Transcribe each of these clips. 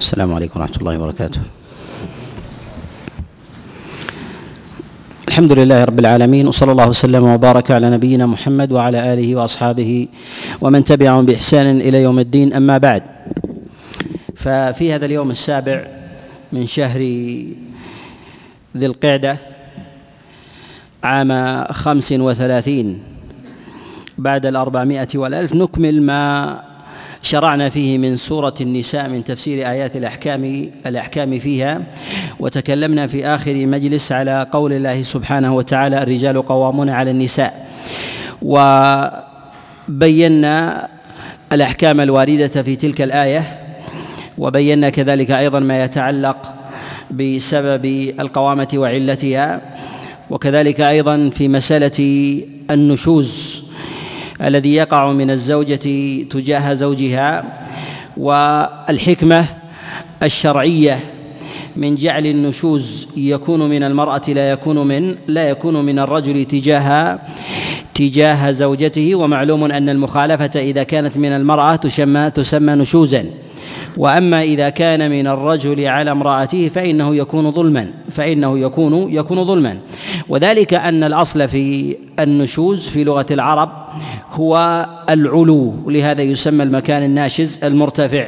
السلام عليكم ورحمة الله وبركاته. الحمد لله رب العالمين وصلى الله وسلم وبارك على نبينا محمد وعلى آله وأصحابه ومن تبعهم بإحسان إلى يوم الدين. أما بعد ففي هذا اليوم السابع من شهر ذي القعدة عام خمس وثلاثين بعد الأربعمائة والألف نكمل ما شرعنا فيه من سورة النساء من تفسير آيات الأحكام الأحكام فيها وتكلمنا في آخر مجلس على قول الله سبحانه وتعالى الرجال قوامون على النساء. وبينا الأحكام الواردة في تلك الآية وبينا كذلك أيضا ما يتعلق بسبب القوامة وعلتها وكذلك أيضا في مسألة النشوز. الذي يقع من الزوجة تجاه زوجها والحكمة الشرعية من جعل النشوز يكون من المرأة لا يكون من لا يكون من الرجل تجاه تجاه زوجته ومعلوم أن المخالفة إذا كانت من المرأة تسمى تسمى نشوزا. وأما إذا كان من الرجل على امرأته فإنه يكون ظلما فإنه يكون يكون ظلما. وذلك أن الأصل في النشوز في لغة العرب هو العلو لهذا يسمى المكان الناشز المرتفع.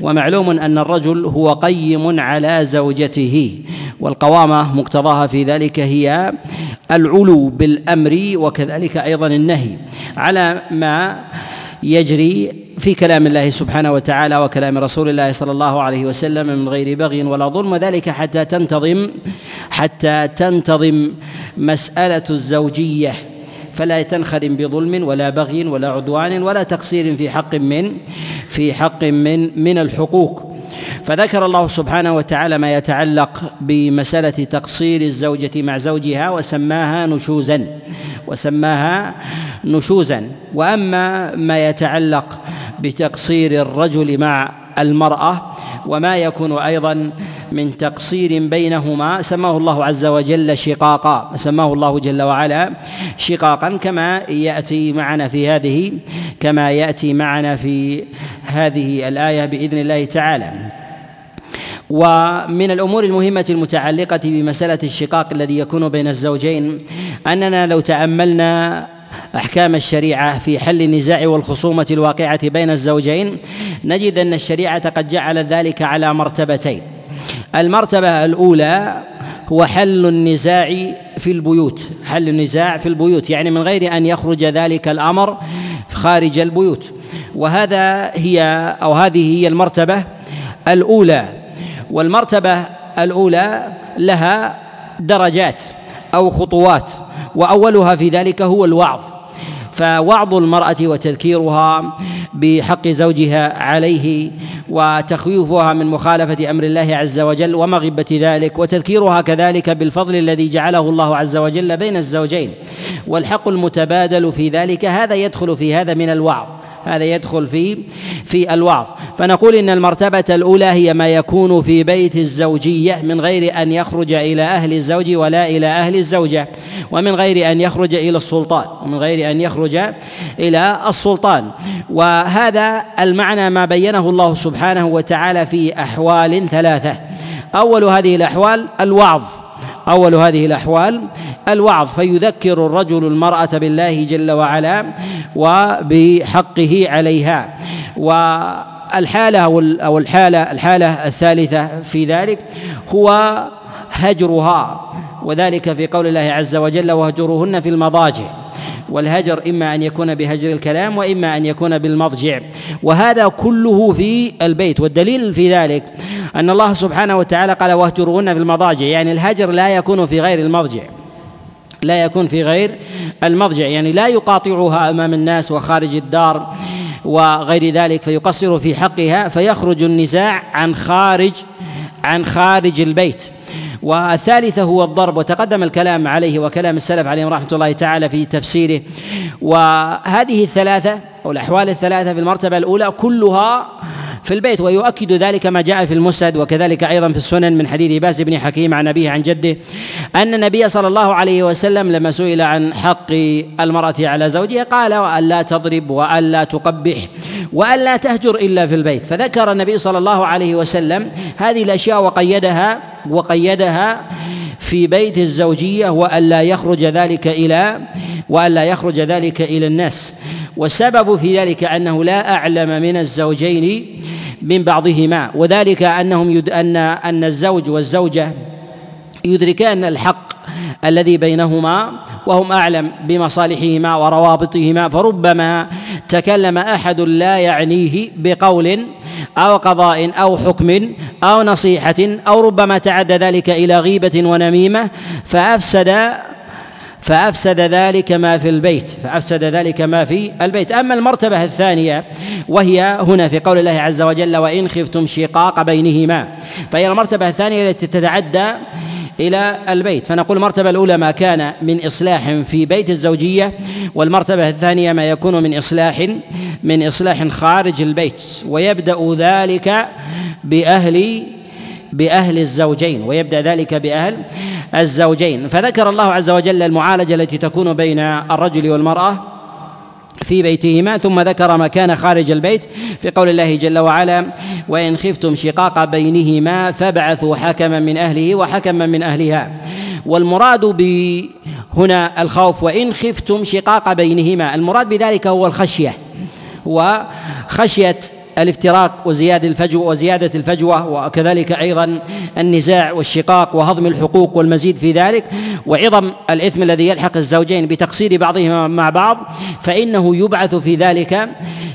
ومعلوم أن الرجل هو قيم على زوجته والقوامة مقتضاها في ذلك هي العلو بالأمر وكذلك أيضا النهي. على ما يجري في كلام الله سبحانه وتعالى وكلام رسول الله صلى الله عليه وسلم من غير بغي ولا ظلم وذلك حتى تنتظم حتى تنتظم مسألة الزوجية. فلا تنخدم بظلم ولا بغي ولا عدوان ولا تقصير في حق من في حق من من الحقوق. فذكر الله سبحانه وتعالى ما يتعلق بمسألة تقصير الزوجة مع زوجها وسماها نشوزا. وسماها نشوزا. وأما ما يتعلق بتقصير الرجل مع المرأة وما يكون أيضا من تقصير بينهما سماه الله عز وجل شقاقا سماه الله جل وعلا شقاقا كما يأتي معنا في هذه كما يأتي معنا في هذه الآية بإذن الله تعالى. ومن الأمور المهمة المتعلقة بمسألة الشقاق الذي يكون بين الزوجين أننا لو تأملنا أحكام الشريعة في حل النزاع والخصومة الواقعة بين الزوجين نجد أن الشريعة قد جعل ذلك على مرتبتين. المرتبة الأولى هو حل النزاع في البيوت حل النزاع في البيوت يعني من غير أن يخرج ذلك الأمر خارج البيوت. وهذا هي أو هذه هي المرتبة الأولى. والمرتبة الأولى لها درجات أو خطوات وأولها في ذلك هو الوعظ. فوعظ المرأة وتذكيرها بحق زوجها عليه وتخويفها من مخالفة أمر الله عز وجل ومغبة ذلك وتذكيرها كذلك بالفضل الذي جعله الله عز وجل بين الزوجين. والحق المتبادل في ذلك هذا يدخل في هذا من الوعظ. هذا يدخل في في الوعظ. فنقول إن المرتبة الأولى هي ما يكون في بيت الزوجية من غير أن يخرج إلى أهل الزوج ولا إلى أهل الزوجة ومن غير أن يخرج إلى السلطان ومن غير أن يخرج إلى السلطان. وهذا المعنى ما بينه الله سبحانه وتعالى في أحوال ثلاثة. أول هذه الأحوال الوعظ. أول هذه الأحوال الوعظ فيذكر الرجل المرأة بالله جل وعلا وبحقه عليها. والحالة أو الحالة الحالة الثالثة في ذلك هو هجرها وذلك في قول الله عز وجل واهجروهن في المضاجع والهجر إما أن يكون بهجر الكلام وإما أن يكون بالمضجع. وهذا كله في البيت. والدليل في ذلك أن الله سبحانه وتعالى قال واهجروهن في المضاجع يعني الهجر لا يكون في غير المضجع. لا يكون في غير المضجع يعني لا يقاطعها أمام الناس وخارج الدار وغير ذلك فيقصر في حقها فيخرج النزاع عن خارج عن خارج البيت. والثالثة هو الضرب وتقدم الكلام عليه وكلام السلف عليهم رحمة الله تعالى في تفسيره. وهذه الثلاثة أو الأحوال الثلاثة في المرتبة الأولى كلها في البيت ويؤكد ذلك ما جاء في المسند وكذلك أيضا في السنن من حديث باس بن حكيم عن أبيه عن جده أن النبي صلى الله عليه وسلم لما سئل عن حق المرأة على زوجها قال والا تضرب والا تقبح والا تهجر إلا في البيت فذكر النبي صلى الله عليه وسلم هذه الأشياء وقيدها وقيدها في بيت الزوجية والا يخرج ذلك إلى والا يخرج ذلك إلى الناس. والسبب في ذلك أنه لا أعلم من الزوجين من بعضهما. وذلك أنهم يد ان أن الزوج والزوجة يدركان الحق الذي بينهما وهم أعلم بمصالحهما وروابطهما. فربما تكلم أحد لا يعنيه بقول أو قضاء أو حكم أو نصيحة أو ربما تعدى ذلك إلى غيبة ونميمة فأفسد فأفسد ذلك ما في البيت فأفسد ذلك ما في البيت. أما المرتبة الثانية وهي هنا في قول الله عز وجل وإن خفتم شقاق بينهما فهي المرتبة الثانية التي تتعدى إلى البيت. فنقول المرتبه الأولى ما كان من إصلاح في بيت الزوجية والمرتبة الثانية ما يكون من إصلاح من إصلاح خارج البيت. ويبدأ ذلك بأهل بأهل الزوجين ويبدأ ذلك بأهل الزوجين. فذكر الله عز وجل المعالجة التي تكون بين الرجل والمرأة في بيتهما ثم ذكر ما كان خارج البيت في قول الله جل وعلا وإن خفتم شقاق بينهما فابعثوا حكما من أهله وحكما من أهلها. والمراد هنا الخوف وإن خفتم شقاق بينهما المراد بذلك هو الخشية وخشية الافتراق وزيادة الفجوة وزيادة الفجوة وكذلك أيضا النزاع والشقاق وهضم الحقوق والمزيد في ذلك. وعظم الإثم الذي يلحق الزوجين بتقصير بعضهما مع بعض فإنه يبعث في ذلك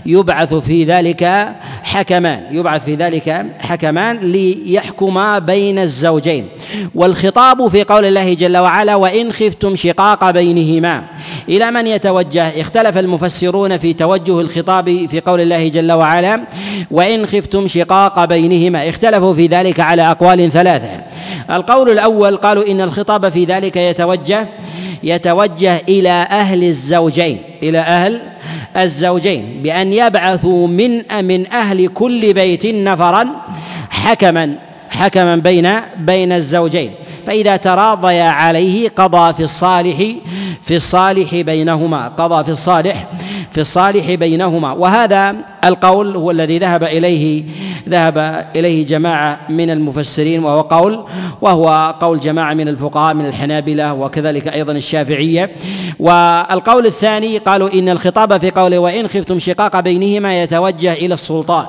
يبعث في ذلك حكمان يبعث في ذلك حكمان ليحكما بين الزوجين. والخطاب في قول الله جل وعلا وإن خفتم شقاق بينهما إلى من يتوجه؟ اختلف المفسرون في توجه الخطاب في قول الله جل وعلا. وإن خفتم شقاق بينهما اختلفوا في ذلك على أقوال ثلاثة. القول الأول قالوا إن الخطاب في ذلك يتوجه يتوجه إلى أهل الزوجين إلى أهل الزوجين بأن يبعثوا من من أهل كل بيت نفرا حكما حكما بين بين الزوجين. فإذا تراضيا عليه قضى في الصالح في الصالح بينهما قضى في الصالح في الصالح بينهما. وهذا القول هو الذي ذهب إليه ذهب إليه جماعة من المفسرين وهو قول وهو قول جماعة من الفقهاء من الحنابلة وكذلك أيضا الشافعية. والقول الثاني قالوا إن الخطاب في قوله وإن خفتم شقاق بينهما يتوجه إلى السلطان.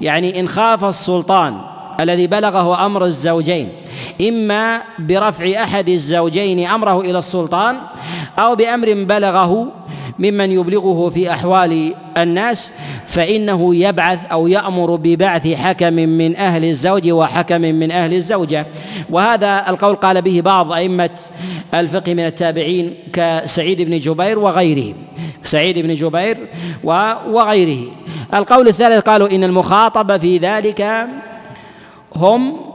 يعني إن خاف السلطان الذي بلغه أمر الزوجين إما برفع أحد الزوجين أمره إلى السلطان أو بأمر بلغه ممن يبلغه في أحوال الناس فإنه يبعث أو يأمر ببعث حكم من أهل الزوج وحكم من أهل الزوجة. وهذا القول قال به بعض أئمة الفقه من التابعين كسعيد بن جبير وغيره سعيد بن جبير وغيره. القول الثالث قالوا إن المخاطب في ذلك هم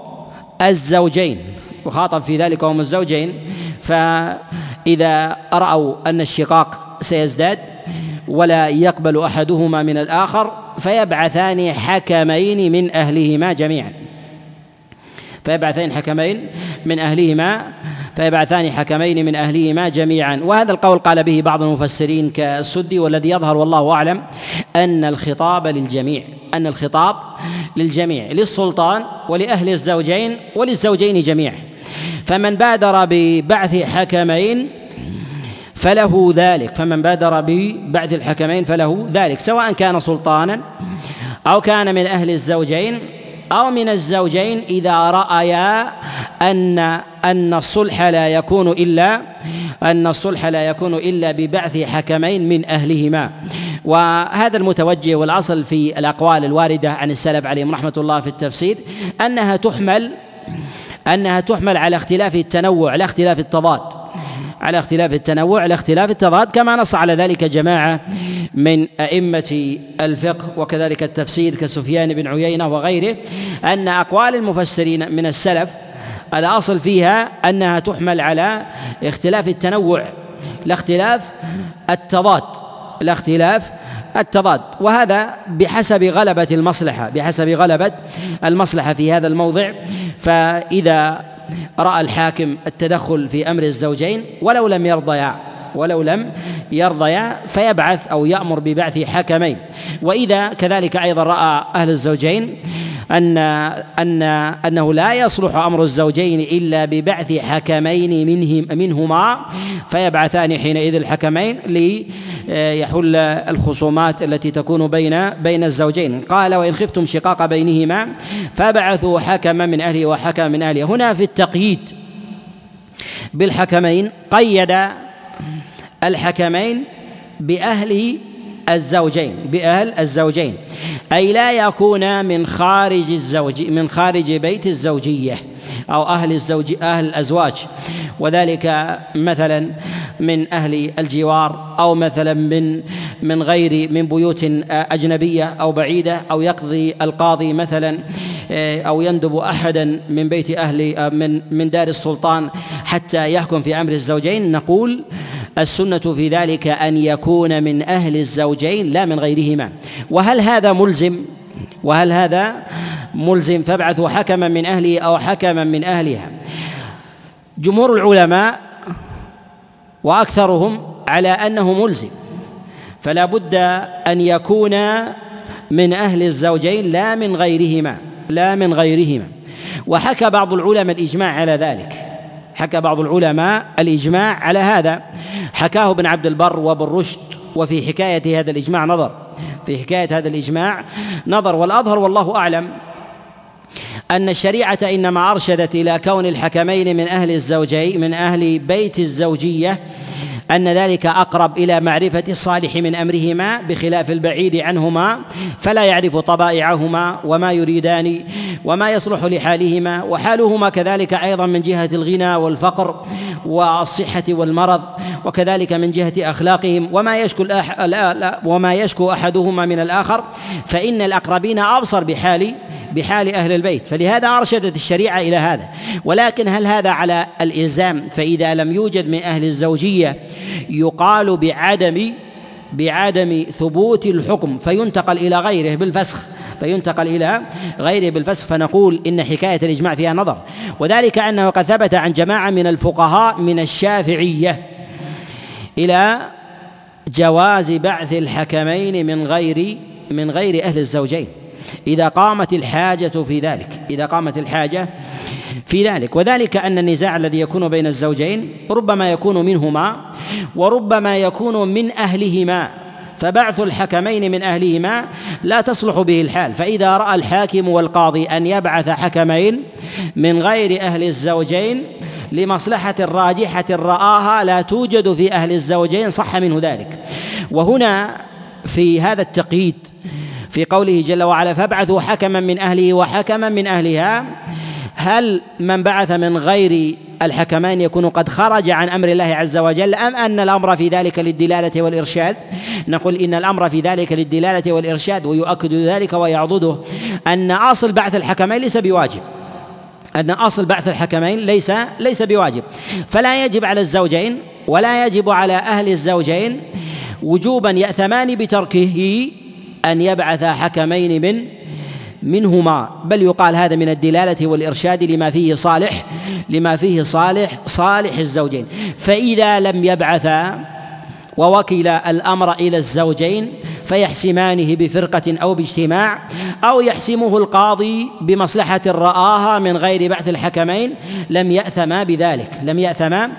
الزوجين مخاطب في ذلك هم الزوجين. فإذا رأوا أن الشقاق سيزداد ولا يقبل أحدهما من الآخر فيبعثان حكمين من أهلهما جميعا. فيبعثان حكمين من أهلهما فيبعثان حكمين من أهلهما جميعا. وهذا القول قال به بعض المفسرين كالسدي والذي يظهر والله أعلم أن الخطاب للجميع أن الخطاب للجميع للسلطان ولأهل الزوجين وللزوجين جميعا. فمن بادر ببعث حكمين فله ذلك فمن بادر ببعث الحكمين فله ذلك سواء كان سلطانا أو كان من أهل الزوجين أو من الزوجين إذا رأيا أن أن الصلح لا يكون إلا أن الصلح لا يكون إلا ببعث حكمين من أهلهما. وهذا المتوجه والأصل في الأقوال الواردة عن السلف عليهم رحمة الله في التفسير أنها تحمل أنها تحمل على اختلاف التنوع لا اختلاف التضاد. على اختلاف التنوع على اختلاف التضاد كما نص على ذلك جماعة من أئمة الفقه وكذلك التفسير كسفيان بن عيينة وغيره أن أقوال المفسرين من السلف الأصل فيها أنها تحمل على اختلاف التنوع لا اختلاف التضاد لا اختلاف التضاد. وهذا بحسب غلبة المصلحة بحسب غلبة المصلحة في هذا الموضع. فإذا رأى الحاكم التدخل في أمر الزوجين ولو لم يرضيا. ولو لم يرضيا فيبعث أو يأمر ببعث حكمين. وإذا كذلك أيضا رأى أهل الزوجين أن أن أنه لا يصلح أمر الزوجين إلا ببعث حكمين منهم منهما فيبعثان حينئذ الحكمين ليحل الخصومات التي تكون بين بين الزوجين. قال وإن خفتم شقاق بينهما فبعثوا حكما من أهله وحكما من أهله هنا في التقييد بالحكمين قيد الحكمين بأهل الزوجين بأهل الزوجين. أي لا يكون من خارج الزوج من خارج بيت الزوجية أو أهل الزوج أهل الأزواج. وذلك مثلا من أهل الجوار أو مثلا من من غير من بيوت أجنبية أو بعيدة أو يقضي القاضي مثلا أو يندب أحدا من بيت أهل من من دار السلطان. حتى يحكم في أمر الزوجين. نقول السنة في ذلك أن يكون من أهل الزوجين لا من غيرهما. وهل هذا ملزم؟ وهل هذا ملزم؟ فابعثوا حكما من أهله أو حكما من أهلها. جمهور العلماء وأكثرهم على أنه ملزم. فلا بد أن يكون من أهل الزوجين لا من غيرهما لا من غيرهما. وحكى بعض العلماء الإجماع على ذلك. حكى بعض العلماء الإجماع على هذا. حكاه ابن عبد البر وابن رشد وفي حكاية هذا الإجماع نظر. في حكاية هذا الإجماع نظر والأظهر والله أعلم أن الشريعة إنما أرشدت إلى كون الحكمين من أهل الزوجين من أهل بيت الزوجية أن ذلك أقرب إلى معرفة الصالح من أمرهما بخلاف البعيد عنهما فلا يعرف طبائعهما وما يريدان وما يصلح لحالهما وحالهما كذلك أيضا من جهة الغنى والفقر والصحة والمرض وكذلك من جهة أخلاقهم وما يشكو وما يشكو أحدهما من الآخر فإن الأقربين أبصر بحال بحال أهل البيت. فلهذا أرشدت الشريعة إلى هذا. ولكن هل هذا على الإلزام؟ فإذا لم يوجد من أهل الزوجية يقال بعدم بعدم ثبوت الحكم فينتقل إلى غيره بالفسخ. فينتقل إلى غيره بالفسخ. فنقول إن حكاية الإجماع فيها نظر. وذلك أنه قد ثبت عن جماعة من الفقهاء من الشافعية إلى جواز بعث الحكمين من غير من غير أهل الزوجين. إذا قامت الحاجة في ذلك إذا قامت الحاجة في ذلك. وذلك أن النزاع الذي يكون بين الزوجين ربما يكون منهما وربما يكون من أهلهما. فبعث الحكمين من أهلهما لا تصلح به الحال. فإذا رأى الحاكم والقاضي أن يبعث حكمين من غير أهل الزوجين لمصلحة راجحة رآها لا توجد في أهل الزوجين صح منه ذلك. وهنا في هذا التقييد في قوله جل وعلا فابعثوا حكما من أهله وحكما من أهلها. هل من بعث من غير الحكمين يكون قد خرج عن أمر الله عز وجل أم أن الأمر في ذلك للدلالة والإرشاد؟ نقول إن الأمر في ذلك للدلالة والإرشاد ويؤكد ذلك ويعضده أن أصل بعث الحكمين ليس بواجب. أن أصل بعث الحكمين ليس ليس بواجب. فلا يجب على الزوجين ولا يجب على أهل الزوجين وجوبا يأثمان بتركه أن يبعث حكمين من منهما بل يقال هذا من الدلالة والإرشاد لما فيه صالح لما فيه صالح صالح الزوجين. فإذا لم يبعثا ووكل الأمر إلى الزوجين فيحسمانه بفرقة أو باجتماع أو يحسمه القاضي بمصلحة رآها من غير بعث الحكمين. لم يأثما بذلك لم يأثما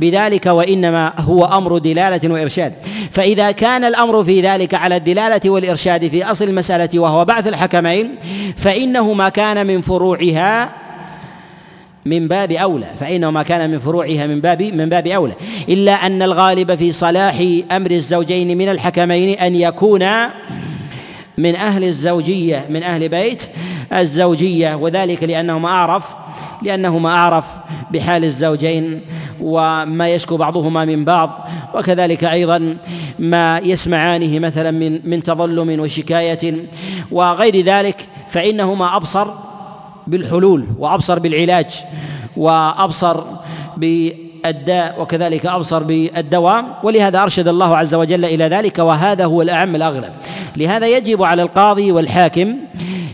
بذلك وإنما هو أمر دلالة وإرشاد. فإذا كان الأمر في ذلك على الدلالة والإرشاد في أصل المسألة وهو بعث الحكمين فإنه ما كان من فروعها من باب أولى فإنه ما كان من فروعها من باب من باب أولى. إلا أن الغالب في صلاح أمر الزوجين من الحكمين أن يكونا من أهل الزوجية من أهل بيت الزوجية. وذلك لأنهم أعرف لأنهما أعرف بحال الزوجين وما يشكو بعضهما من بعض. وكذلك أيضا ما يسمعانه مثلا من من تظلم وشكاية وغير ذلك فإنهما أبصر بالحلول وأبصر بالعلاج وأبصر بالداء وكذلك أبصر بالدواء ولهذا أرشد الله عز وجل إلى ذلك وهذا هو الأعم الأغلب. لهذا يجب على القاضي والحاكم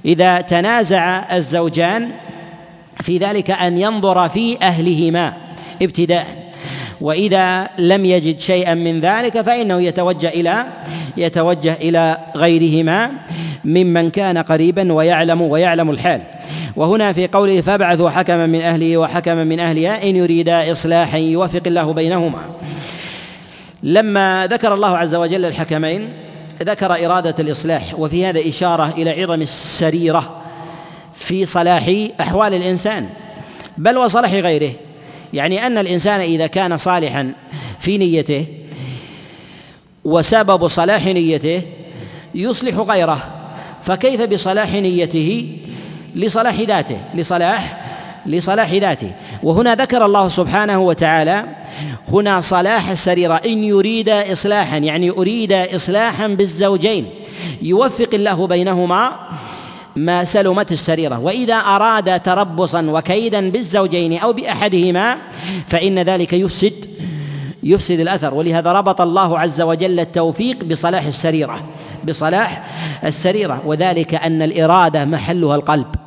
إذا تنازع الزوجان في ذلك أن ينظر في أهلهما ابتداء. وإذا لم يجد شيئا من ذلك فإنه يتوجه إلى يتوجه إلى غيرهما ممن كان قريبا ويعلم ويعلم الحال. وهنا في قوله فابعثوا حكما من أهله وحكما من أهلها إن يريدا إصلاحا يوفق الله بينهما. لما ذكر الله عز وجل الحكمين ذكر إرادة الإصلاح وفي هذا إشارة إلى عظم السريرة في صلاح أحوال الإنسان بل وصلاح غيره. يعني أن الإنسان إذا كان صالحا في نيته وسبب صلاح نيته يصلح غيره فكيف بصلاح نيته؟ لصلاح ذاته لصلاح لصلاح ذاته. وهنا ذكر الله سبحانه وتعالى هنا صلاح السريرة إن يريد إصلاحا يعني أريد إصلاحا بالزوجين يوفق الله بينهما ما سلمت السريرة. وإذا أراد تربصا وكيدا بالزوجين أو بأحدهما فإن ذلك يفسد يفسد الأثر. ولهذا ربط الله عز وجل التوفيق بصلاح السريرة بصلاح السريرة. وذلك أن الإرادة محلها القلب.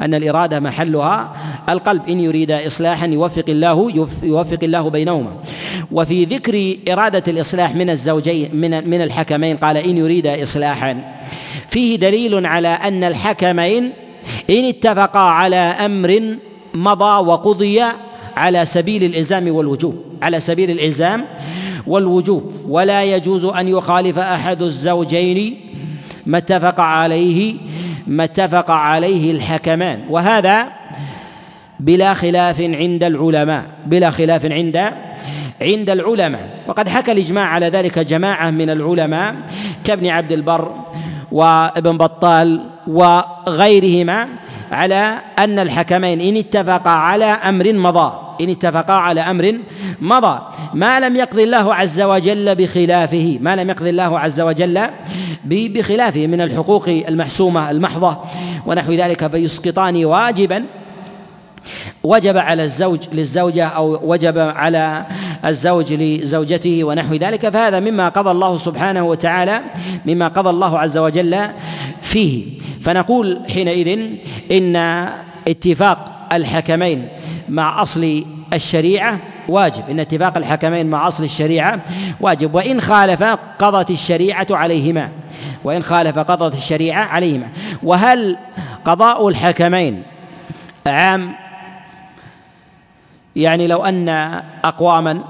أن الإرادة محلها. القلب إن يريد إصلاحا يوفق الله يوفق الله بينهما. وفي ذكر إرادة الإصلاح من الزوجين من من الحكمين قال إن يريد إصلاحا. فيه دليل على أن الحكمين إن اتفقا على أمر مضى وقضي على سبيل الإلزام والوجوب على سبيل الإلزام والوجوب. ولا يجوز أن يخالف أحد الزوجين ما اتفق عليه ما اتفق عليه الحكمان. وهذا بلا خلاف عند العلماء بلا خلاف عند عند العلماء. وقد حكى الإجماع على ذلك جماعة من العلماء كابن عبد البر وابن بطال وغيرهما على أن الحكمين إن اتفقا على أمر مضى. إن اتفقا على أمر مضى. ما لم يقضي الله عز وجل بخلافه ما لم يقضي الله عز وجل بخلافه من الحقوق المحسومة المحضة ونحو ذلك فيسقطان واجبا. وجب على الزوج للزوجة أو وجب على الزوج لزوجته ونحو ذلك. فهذا مما قضى الله سبحانه وتعالى مما قضى الله عز وجل فيه. فنقول حينئذ إن اتفاق الحكمين مع أصل الشريعة واجب إن اتفاق الحكمين مع أصل الشريعة واجب. وإن خالف قضت الشريعة عليهما. وإن خالف قضت الشريعة عليهما. وهل قضاء الحكمين عام؟ يعني لو أن أقواما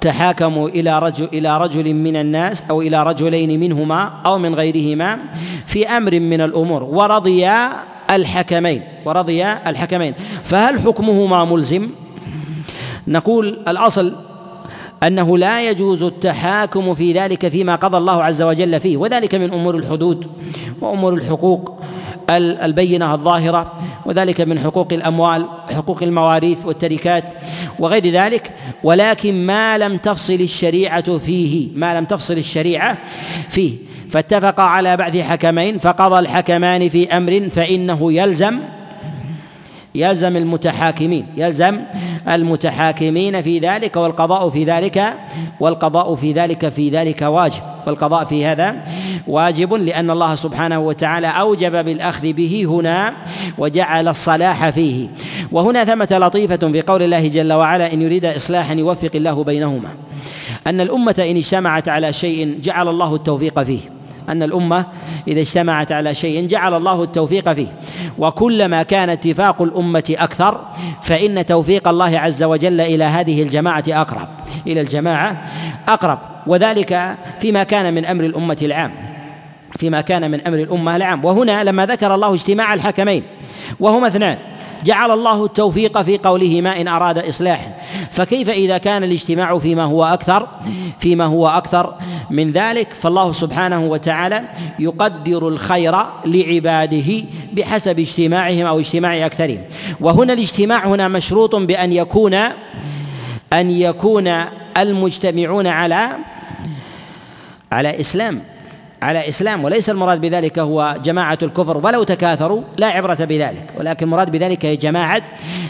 تحاكموا إلى رجل إلى رجل من الناس أو إلى رجلين منهما أو من غيرهما في أمر من الأمور ورضيا الحكمين ورضي الحكمين. فهل حكمهما ملزم؟ نقول الأصل أنه لا يجوز التحاكم في ذلك فيما قضى الله عز وجل فيه وذلك من أمور الحدود وأمور الحقوق البينة الظاهرة وذلك من حقوق الأموال حقوق المواريث والتركات وغير ذلك. ولكن ما لم تفصل الشريعة فيه ما لم تفصل الشريعة فيه. فاتفق على بعث حكمين فقضى الحكمان في أمر فإنه يلزم يلزم المتحاكمين يلزم المتحاكمين في ذلك والقضاء في ذلك والقضاء في ذلك في ذلك واجب. والقضاء في هذا واجب لأن الله سبحانه وتعالى أوجب بالأخذ به هنا وجعل الصلاح فيه. وهنا ثمة لطيفة في قول الله جل وعلا إن يريد إصلاحا يوفق الله بينهما. أن الأمة إن اجتمعت على شيء جعل الله التوفيق فيه. أن الأمة إذا اجتمعت على شيء جعل الله التوفيق فيه. وكلما كان اتفاق الأمة أكثر فإن توفيق الله عز وجل إلى هذه الجماعة أقرب. إلى الجماعة أقرب. وذلك فيما كان من أمر الأمة العام. فيما كان من أمر الأمة العام. وهنا لما ذكر الله اجتماع الحكمين وهما اثنان. جعل الله التوفيق في قوله ما إن أراد إصلاحا. فكيف إذا كان الاجتماع فيما هو أكثر فيما هو أكثر من ذلك؟ فالله سبحانه وتعالى يقدر الخير لعباده بحسب اجتماعهم أو اجتماع أكثرهم. وهنا الاجتماع هنا مشروط بأن يكون أن يكون المجتمعون على على إسلام. على إسلام وليس المراد بذلك هو جماعة الكفر ولو تكاثروا لا عبرة بذلك ولكن المراد بذلك هي جماعة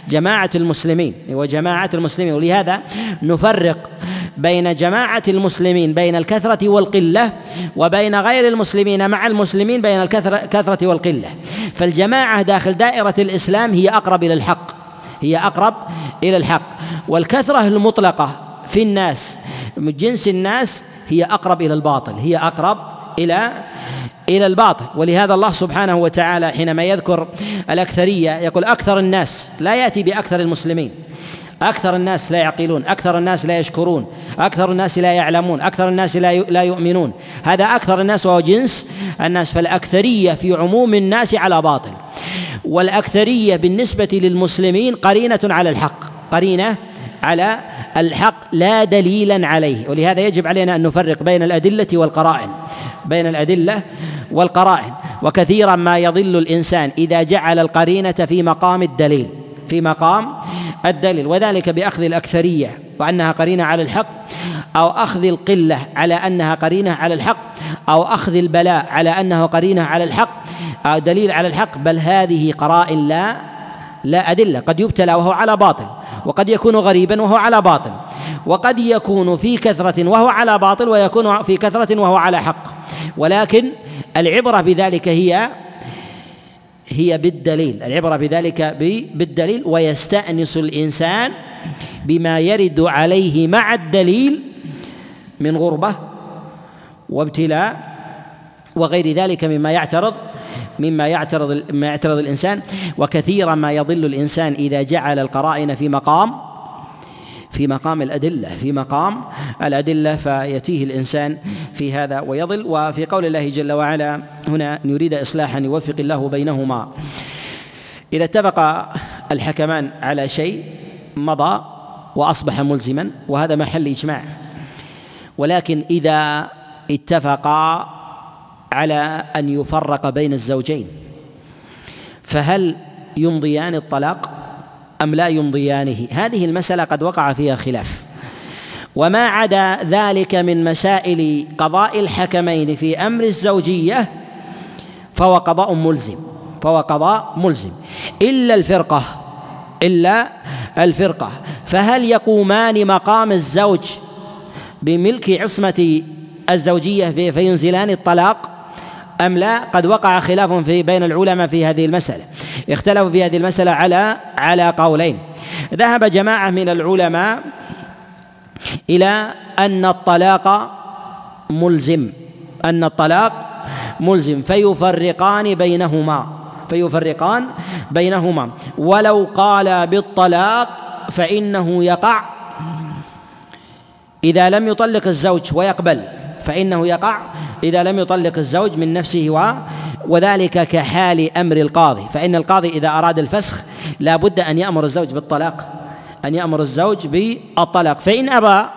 جماعة المسلمين وجماعه المسلمين ولهذا نفرق بين جماعة المسلمين بين الكثرة والقلة وبين غير المسلمين مع المسلمين بين الكثره والقلة. فالجماعة داخل دائرة الإسلام هي أقرب إلى الحق هي أقرب إلى الحق. والكثرة المطلقة في الناس من جنس الناس هي أقرب إلى الباطل هي أقرب إلى إلى الباطل. ولهذا الله سبحانه وتعالى حينما يذكر الأكثرية يقول أكثر الناس لا يأتي بأكثر المسلمين. أكثر الناس لا يعقلون. أكثر الناس لا يشكرون. أكثر الناس لا يعلمون. أكثر الناس لا لا يؤمنون. هذا أكثر الناس وهو جنس الناس. فالأكثرية في عموم الناس على باطل. والأكثرية بالنسبة للمسلمين قرينة على الحق. قرينة على الحق لا دليلا عليه. ولهذا يجب علينا أن نفرق بين الأدلة والقرائن. بين الأدلة والقرائن. وكثيرا ما يضل الإنسان إذا جعل القرينة في مقام الدليل. في مقام الدليل. وذلك بأخذ الأكثرية وأنها قرينة على الحق أو أخذ القلة على أنها قرينة على الحق أو أخذ البلاء على أنه قرينة على الحق أو دليل على الحق. بل هذه قرائن لا لا أدلة. قد يبتلى وهو على باطل وقد يكون غريبا وهو على باطل وقد يكون في كثرة وهو على باطل ويكون في كثرة وهو على حق. ولكن العبرة بذلك هي هي بالدليل. العبرة بذلك بالدليل ويستأنس الإنسان بما يرد عليه مع الدليل من غربة وابتلاء وغير ذلك مما يعترض مما يعترض مما يعترض الإنسان وكثيرا ما يضل الإنسان إذا جعل القرائن في مقام في مقام الأدلة في مقام الأدلة فيتيه الإنسان في هذا ويضل. وفي قول الله جل وعلا هنا يريد إصلاحا يوفق الله بينهما. إذا اتفق الحكمان على شيء مضى وأصبح ملزما وهذا محل إجماع. ولكن إذا اتفقا على أن يفرق بين الزوجين. فهل يمضيان الطلاق أم لا يمضيانه؟ هذه المسألة قد وقع فيها خلاف. وما عدا ذلك من مسائل قضاء الحكمين في أمر الزوجية فهو قضاء ملزم فهو قضاء ملزم. إلا الفرقة إلا الفرقة. فهل يقومان مقام الزوج بملك عصمة الزوجية فينزلان الطلاق؟ أم لا؟ قد وقع خلاف في بين العلماء في هذه المسألة. اختلفوا في هذه المسألة على على قولين. ذهب جماعة من العلماء إلى أن الطلاق ملزم. أن الطلاق ملزم. فيفرقان بينهما. فيفرقان بينهما. ولو قال بالطلاق فإنه يقع. إذا لم يطلق الزوج ويقبل. فإنه يقع إذا لم يطلق الزوج من نفسه و وذلك كحال أمر القاضي. فإن القاضي إذا أراد الفسخ لا بد أن يأمر الزوج بالطلاق أن يأمر الزوج بالطلاق. فإن أبى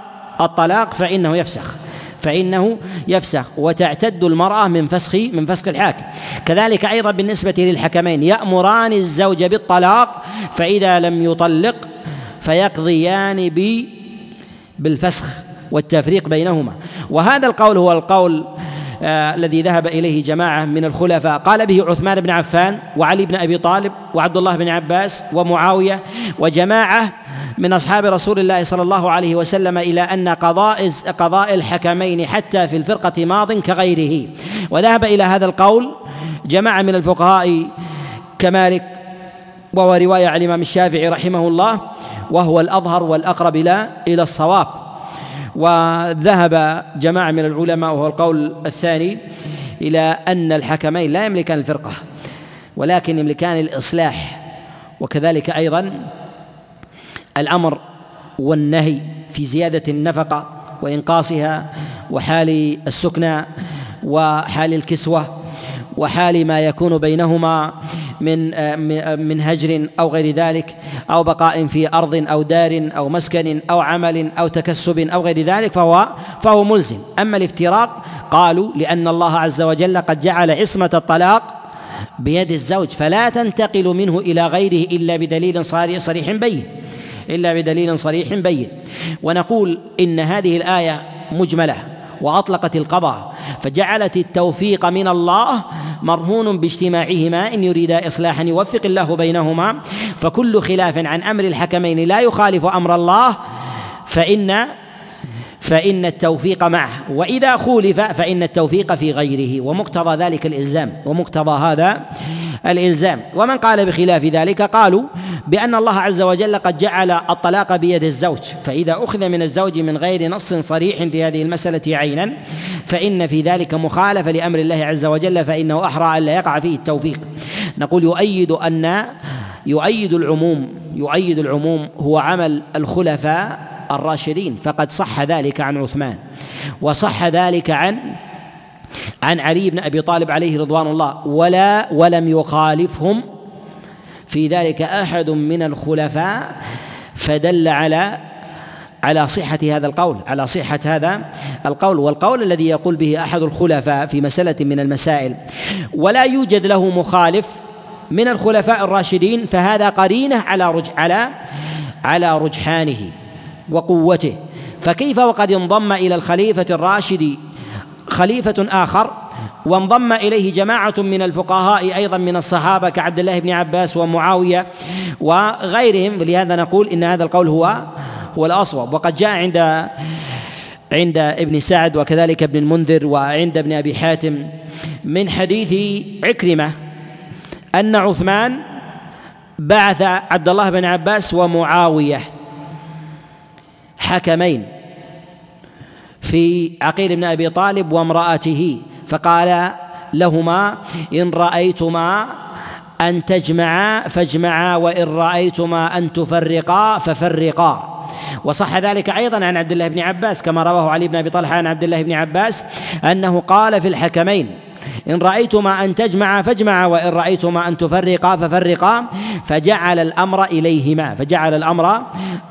الطلاق فإنه يفسخ فإنه يفسخ. وتعتد المرأة من فسخ من فسخ الحاكم. كذلك أيضا بالنسبة للحكمين يأمران الزوج بالطلاق فإذا لم يطلق فيقضيان بالفسخ. والتفريق بينهما. وهذا القول هو القول آه الذي ذهب إليه جماعة من الخلفاء. قال به عثمان بن عفان وعلي بن أبي طالب وعبد الله بن عباس ومعاوية وجماعة من أصحاب رسول الله صلى الله عليه وسلم إلى أن قضاء قضاء الحكمين حتى في الفرقة ماض كغيره. وذهب إلى هذا القول جماعة من الفقهاء كمالك وهو رواية عن الإمام الشافعي رحمه الله وهو الأظهر والأقرب إلى إلى الصواب. وذهب جماعة من العلماء وهو القول الثاني إلى أن الحكمين لا يملكان الفرقة ولكن يملكان الإصلاح. وكذلك أيضا الأمر والنهي في زيادة النفقة وإنقاصها وحال السكنى وحال الكسوة وحال ما يكون بينهما من من هجر أو غير ذلك أو بقاء في أرض أو دار أو مسكن أو عمل أو تكسب أو غير ذلك فهو فهو ملزم. أما الافتراق قالوا لأن الله عز وجل قد جعل عصمة الطلاق بيد الزوج فلا تنتقل منه إلى غيره إلا بدليل صريح بين إلا بدليل صريح بين. ونقول إن هذه الآية مجملة. وأطلقت القضاء فجعلت التوفيق من الله مرهون باجتماعهما إن يريدا اصلاحا يوفق الله بينهما. فكل خلاف عن أمر الحكمين لا يخالف أمر الله فان فإن التوفيق معه. وإذا خولف فإن التوفيق في غيره ومقتضى ذلك الإلزام. ومقتضى هذا الإلزام. ومن قال بخلاف ذلك قالوا بأن الله عز وجل قد جعل الطلاق بيد الزوج فإذا أخذ من الزوج من غير نص صريح في هذه المسألة عينا فإن في ذلك مخالفة لأمر الله عز وجل فإنه أحرى ألا يقع فيه التوفيق. نقول يؤيد أن يؤيد العموم يؤيد العموم هو عمل الخلفاء الراشدين فقد صح ذلك عن عثمان وصح ذلك عن عن علي بن أبي طالب عليه رضوان الله ولا ولم يخالفهم. في ذلك أحد من الخلفاء فدل على على صحة هذا القول على صحة هذا القول. والقول الذي يقول به أحد الخلفاء في مسألة من المسائل ولا يوجد له مخالف من الخلفاء الراشدين فهذا قرينة على رج على على رجحانه وقوته. فكيف وقد انضم إلى الخليفة الراشد خليفة آخر وانضم إليه جماعة من الفقهاء أيضا من الصحابة كعبد الله بن عباس ومعاوية وغيرهم. لهذا نقول إن هذا القول هو هو الاصوب وقد جاء عند عند ابن سعد وكذلك ابن المنذر وعند ابن أبي حاتم من حديث عكرمة أن عثمان بعث عبد الله بن عباس ومعاوية حكمين. في عقيل بن أبي طالب وامرأته فقال لهما إن رأيتما أن تجمعا فاجمعا وإن رأيتما أن تفرقا ففرقا. وصح ذلك أيضا عن عبد الله بن عباس كما رواه علي بن أبي طلحة عن عبد الله بن عباس أنه قال في الحكمين إن رأيتما أن تجمع فاجمعا وإن رأيتما أن تفرقا ففرقا فجعل الأمر إليهما فجعل الأمر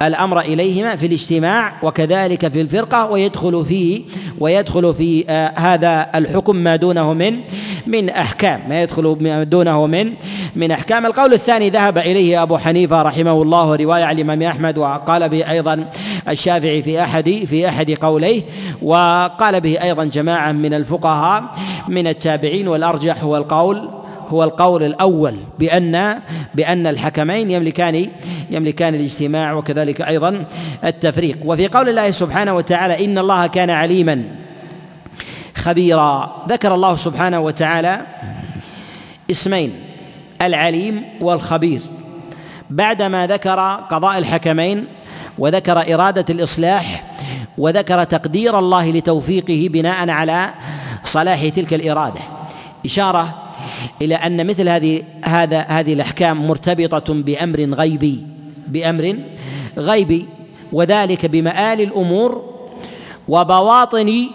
الأمر إليهما في الاجتماع وكذلك في الفرقة ويدخل فيه ويدخل في آه هذا الحكم ما دونه من من أحكام. ما يدخل دونه من من أحكام. القول الثاني ذهب إليه أبو حنيفة رحمه الله رواية عن الإمام أحمد وقال به أيضا الشافعي في أحد في أحد قوليه وقال به أيضا جماعة من الفقهاء من التابعين. والأرجح هو القول هو القول الأول بأن بأن الحكمين يملكان يملكان الاجتماع وكذلك أيضا التفريق. وفي قول الله سبحانه وتعالى إن الله كان عليما خبيرا. ذكر الله سبحانه وتعالى اسمين العليم والخبير. بعدما ذكر قضاء الحكمين وذكر إرادة الإصلاح وذكر تقدير الله لتوفيقه بناء على صلاح تلك الإرادة. إشارة إلى أن مثل هذه هذا هذه الأحكام مرتبطة بأمر غيبي بأمر غيبي وذلك بمآل الأمور وبواطن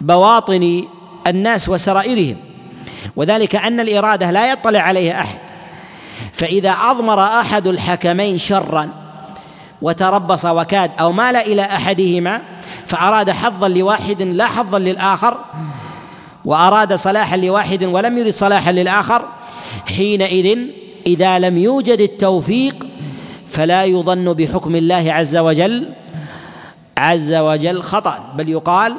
بواطن الناس وسرائرهم. وذلك أن الإرادة لا يطلع عليها أحد. فإذا أضمر أحد الحكمين شرا وتربص وكاد أو مال إلى أحدهما فأراد حظا لواحد لا حظا للآخر وأراد صلاحا لواحد ولم يرد صلاحا للآخر حينئذ إذا لم يوجد التوفيق فلا يظن بحكم الله عز وجل عز وجل خطأ بل يقال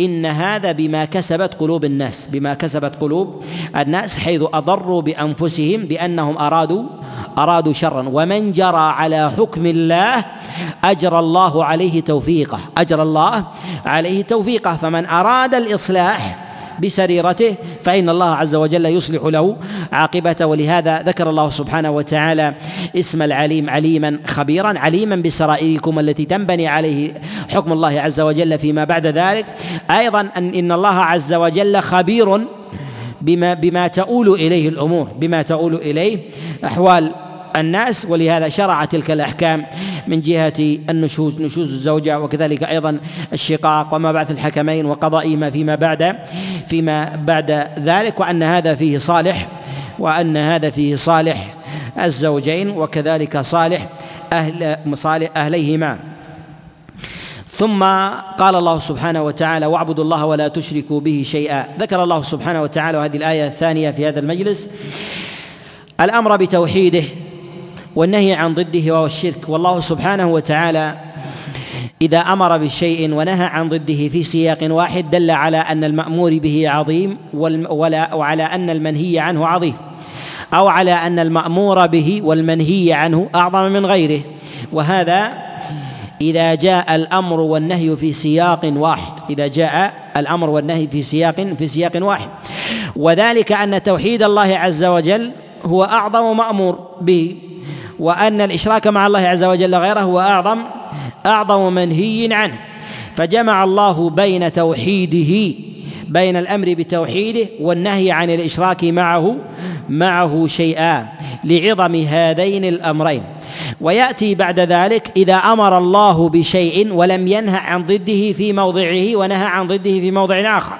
إن هذا بما كسبت قلوب الناس بما كسبت قلوب الناس حيث أضروا بأنفسهم بأنهم أرادوا أرادوا شرا. ومن جرى على حكم الله أجرى الله عليه توفيقه. أجرى الله عليه توفيقه. فمن أراد الإصلاح بسريرته فإن الله عز وجل يصلح له عاقبته. ولهذا ذكر الله سبحانه وتعالى اسم العليم عليما خبيرا. عليما بسرائركم التي تنبني عليه حكم الله عز وجل فيما بعد ذلك. أيضا أن إن الله عز وجل خبير بما بما تؤول إليه الأمور بما تؤول إليه أحوال الناس ولهذا شرع تلك الأحكام من جهة النشوز نشوز الزوجة وكذلك أيضا الشقاق وما بعث الحكمين وقضائهما فيما بعد فيما بعد ذلك وأن هذا فيه صالح وأن هذا فيه صالح الزوجين وكذلك صالح أهل مصالح أهليهما. ثم قال الله سبحانه وتعالى واعبدوا الله ولا تشركوا به شيئا. ذكر الله سبحانه وتعالى وهذه الآية الثانية في هذا المجلس. الأمر بتوحيده والنهي عن ضده وهو الشرك. والله سبحانه وتعالى إذا أمر بشيء ونهى عن ضده في سياق واحد دل على أن المأمور به عظيم ولا وعلى أن المنهي عنه عظيم أو على أن المأمور به والمنهي عنه أعظم من غيره. وهذا إذا جاء الأمر والنهي في سياق واحد. إذا جاء الأمر والنهي في سياق في سياق واحد. وذلك أن توحيد الله عز وجل هو أعظم مأمور به وأن الإشراك مع الله عز وجل غيره هو أعظم أعظم منهي عنه. فجمع الله بين توحيده بين الأمر بتوحيده والنهي عن الإشراك معه معه شيئان لعظم هذين الأمرين. ويأتي بعد ذلك إذا أمر الله بشيء ولم ينهى عن ضده في موضعه ونهى عن ضده في موضع آخر.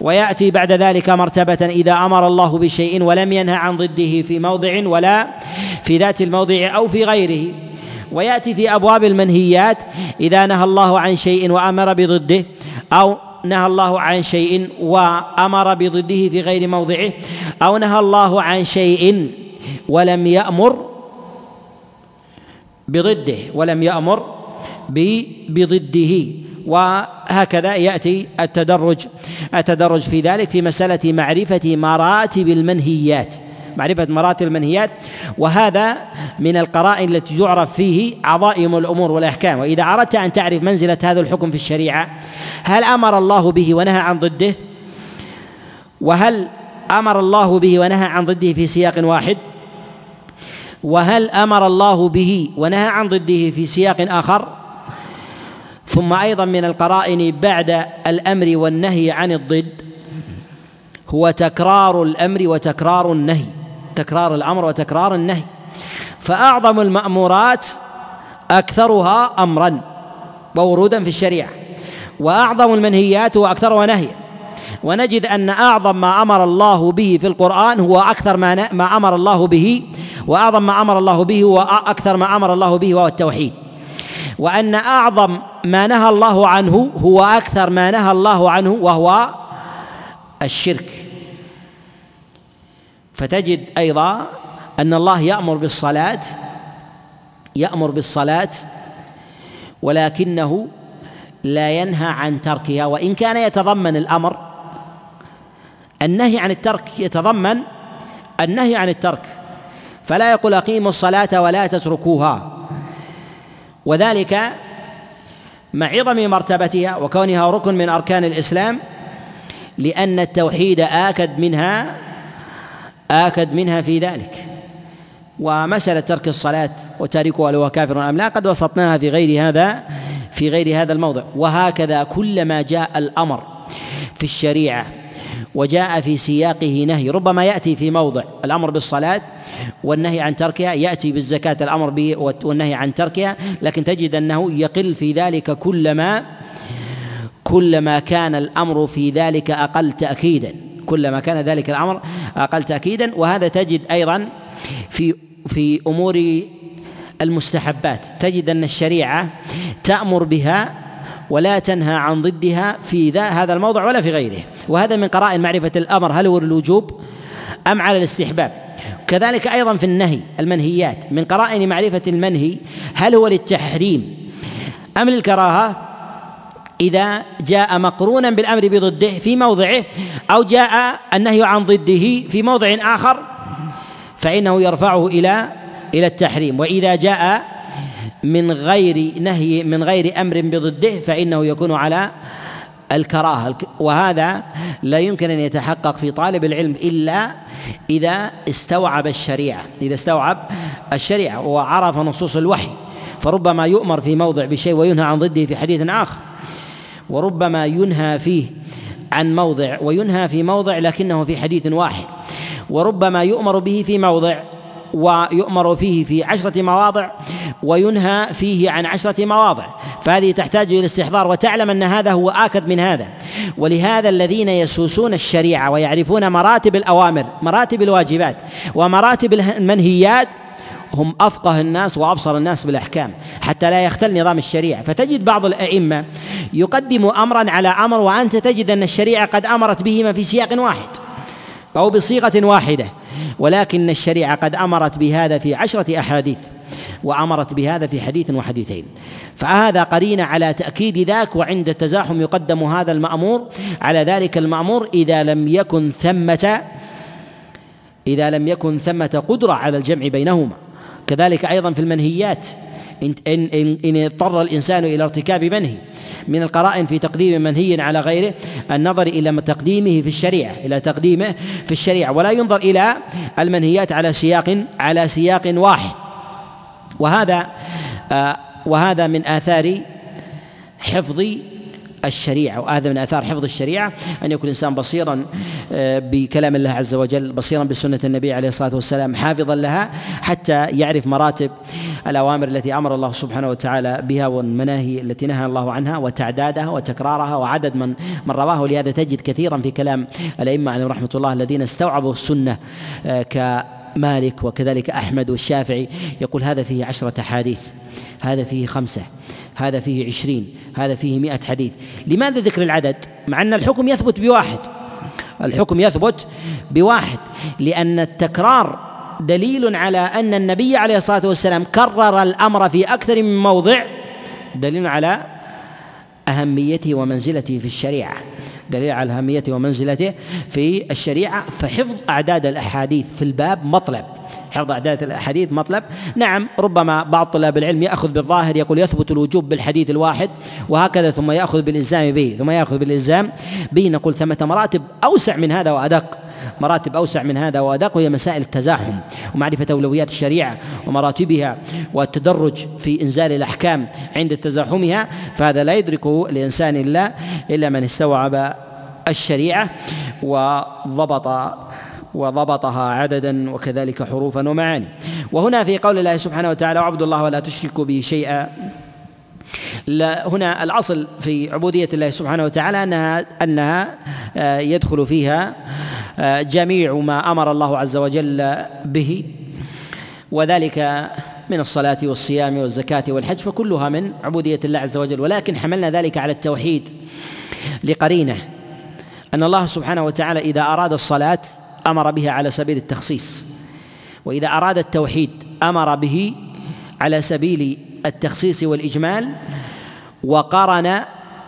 ويأتي بعد ذلك مرتبة إذا أمر الله بشيء ولم ينهى عن ضده في موضع ولا في ذات الموضع أو في غيره. ويأتي في أبواب المنهيات إذا نهى الله عن شيء وأمر بضده أو نهى الله عن شيء وأمر بضده في غير موضعه أو نهى الله عن شيء ولم يأمر بضده ولم يأمر بضده. وهكذا يأتي التدرج. التدرج في ذلك في مسألة معرفة مراتب المنهيات معرفة مراتب المنهيات. وهذا من القرائن التي يعرف فيه عظائم الأمور والأحكام. وإذا أردت أن تعرف منزلة هذا الحكم في الشريعة هل أمر الله به ونهى عن ضده؟ وهل أمر الله به ونهى عن ضده في سياق واحد؟ وهل أمر الله به ونهى عن ضده في سياق آخر؟ ثم أيضا من القرائن بعد الأمر والنهي عن الضد هو تكرار الأمر وتكرار النهي تكرار الأمر وتكرار النهي. فأعظم المأمورات أكثرها أمرا وورودا في الشريعة وأعظم المنهيات واكثرها نهيا ونجد أن أعظم ما أمر الله به في القرآن هو أكثر ما ما أمر الله به وأعظم ما أمر الله به وأكثر ما أمر الله به وهو التوحيد. وأن أعظم ما نهى الله عنه هو أكثر ما نهى الله عنه وهو الشرك. فتجد أيضا أن الله يأمر بالصلاة يأمر بالصلاة ولكنه لا ينهى عن تركها. وإن كان يتضمن الأمر النهي عن الترك يتضمن النهي عن الترك. فلا يقول أقيموا الصلاة ولا تتركوها. وذلك مع عظم مرتبتها وكونها ركن من أركان الإسلام لأن التوحيد آكد منها آكد منها في ذلك. ومسألة ترك الصلاة وتاركها هو كافر أم لا قد وسطناها في غير هذا في غير هذا الموضع. وهكذا كلما جاء الأمر في الشريعة وجاء في سياقه نهي ربما يأتي في موضع الأمر بالصلاة والنهي عن تركها يأتي بالزكاة الأمر والنهي عن تركها لكن تجد أنه يقل في ذلك كلما كلما كان الأمر في ذلك أقل تأكيدا كلما كان ذلك الأمر أقل تأكيدا وهذا تجد أيضا في في أمور المستحبات تجد أن الشريعة تأمر بها ولا تنهى عن ضدها في ذا هذا الموضع ولا في غيره. وهذا من قرائن معرفة الأمر هل هو للوجوب أم على الاستحباب؟ كذلك أيضا في النهي المنهيات من قرائن معرفة المنهي هل هو للتحريم أم للكراهة؟ إذا جاء مقرونا بالأمر بضده في موضعه أو جاء النهي عن ضده في موضع آخر فإنه يرفعه إلى إلى التحريم. وإذا جاء من غير نهي من غير أمر بضده فإنه يكون على الكراهة. وهذا لا يمكن أن يتحقق في طالب العلم إلا إذا استوعب الشريعة. إذا استوعب الشريعة وعرف نصوص الوحي. فربما يؤمر في موضع بشيء وينهى عن ضده في حديث آخر. وربما ينهى فيه عن موضع وينهى في موضع لكنه في حديث واحد. وربما يؤمر به في موضع ويؤمر فيه في عشرة مواضع وينهى فيه عن عشرة مواضع. فهذه تحتاج إلى استحضار وتعلم أن هذا هو آكد من هذا. ولهذا الذين يسوسون الشريعة ويعرفون مراتب الأوامر مراتب الواجبات ومراتب المنهيات هم أفقه الناس وأبصر الناس بالأحكام حتى لا يختل نظام الشريعة. فتجد بعض الأئمة يقدم امرا على أمر وأنت تجد أن الشريعة قد أمرت بهما في سياق واحد أو بصيغة واحدة. ولكن الشريعة قد أمرت بهذا في عشرة أحاديث وأمرت بهذا في حديث وحديثين. فهذا قرين على تأكيد ذاك وعند التزاحم يقدم هذا المأمور. على ذلك المأمور إذا لم يكن ثمة إذا لم يكن ثمة قدرة على الجمع بينهما. كذلك أيضا في المنهيات. إن, إن, إن اضطر الإنسان إلى ارتكاب منهي. من القرائن في تقديم منهي على غيره النظر إلى تقديمه في الشريعة إلى تقديمه في الشريعة. ولا ينظر إلى المنهيات على سياق على سياق واحد. وهذا آه وهذا من آثار حفظ الشريعة وهذا من آثار حفظ الشريعة أن يكون الإنسان بصيرا آه، بكلام الله عز وجل بصيرا بسنة النبي عليه الصلاة والسلام حافظا لها حتى يعرف مراتب الأوامر التي أمر الله سبحانه وتعالى بها والمناهي التي نهى الله عنها وتعدادها وتكرارها وعدد من من رواه. ولهذا تجد كثيرا في كلام الأئمة عليهم رحمة الله الذين استوعبوا السنة آه، ك مالك وكذلك أحمد والشافعي يقول هذا فيه عشرة أحاديث هذا فيه خمسة هذا فيه عشرين هذا فيه مئة حديث. لماذا ذكر العدد؟ مع أن الحكم يثبت بواحد. الحكم يثبت بواحد لأن التكرار دليل على أن النبي عليه الصلاة والسلام كرر الأمر في أكثر من موضع دليل على أهميته ومنزلته في الشريعة. دليل على أهميته ومنزلته في الشريعة فحفظ أعداد الأحاديث في الباب مطلب. حفظ أعداد الأحاديث مطلب. نعم ربما بعض طلاب العلم يأخذ بالظاهر يقول يثبت الوجوب بالحديث الواحد وهكذا ثم يأخذ بالإلزام به ثم يأخذ بالإلزام به. نقول ثمة مراتب أوسع من هذا وأدق. مراتب أوسع من هذا وأدق وهي مسائل التزاحم ومعرفة أولويات الشريعة ومراتبها والتدرج في إنزال الأحكام عند تزاحمها فهذا لا يدركه الإنسان إلا إلا من استوعب الشريعة وضبط وضبطها عددا وكذلك حروفا ومعاني. وهنا في قول الله سبحانه وتعالى واعبدوا الله ولا تشركوا به شيئا. هنا الأصل في عبودية الله سبحانه وتعالى أنها أنها آه، يدخل فيها آه، جميع ما أمر الله عز وجل به وذلك من الصلاة والصيام والزكاة والحج فكلها من عبودية الله عز وجل. ولكن حملنا ذلك على التوحيد لقرينة أن الله سبحانه وتعالى إذا أراد الصلاة أمر بها على سبيل التخصيص وإذا أراد التوحيد أمر به على سبيل التخصيص والإجمال وقرن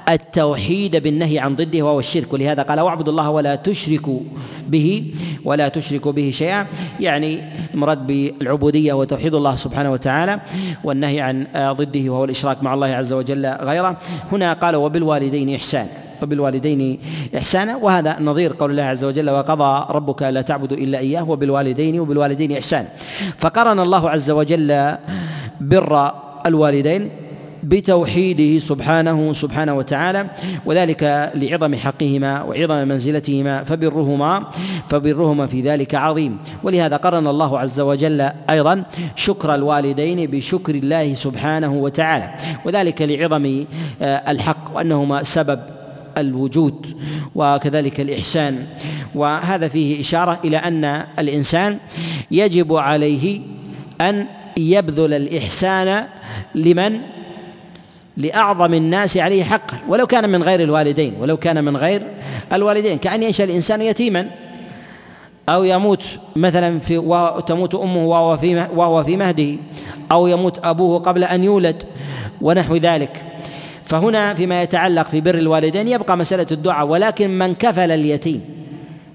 التوحيد بالنهي عن ضده وهو الشرك. ولهذا قال واعبدوا الله ولا تشركوا به ولا تشركوا به شيئا. يعني المراد بالعبودية وتوحيد الله سبحانه وتعالى والنهي عن ضده وهو الإشراك مع الله عز وجل غيره. هنا قال وبالوالدين احسانا وبالوالدين إحسانا وهذا نظير قول الله عز وجل وقضى ربك لا تعبدوا إلا إياه وبالوالدين وبالوالدين إحسانا فقرن الله عز وجل بر الوالدين. بتوحيده سبحانه سبحانه وتعالى وذلك لعظم حقهما وعظم منزلتهما فبرهما فبرهما في ذلك عظيم. ولهذا قرن الله عز وجل أيضا شكر الوالدين بشكر الله سبحانه وتعالى وذلك لعظم آه، الحق وأنهما سبب الوجود وكذلك الإحسان. وهذا فيه إشارة إلى أن الإنسان يجب عليه أن يبذل الإحسان لمن لأعظم الناس عليه حقا. ولو كان من غير الوالدين ولو كان من غير الوالدين. كأن ينشأ الإنسان يتيما أو يموت مثلا في وتموت أمه وهو في وهو في مهده أو يموت أبوه قبل أن يولد ونحو ذلك. فهنا فيما يتعلق في بر الوالدين يبقى مسألة الدعاء. ولكن من كفل اليتيم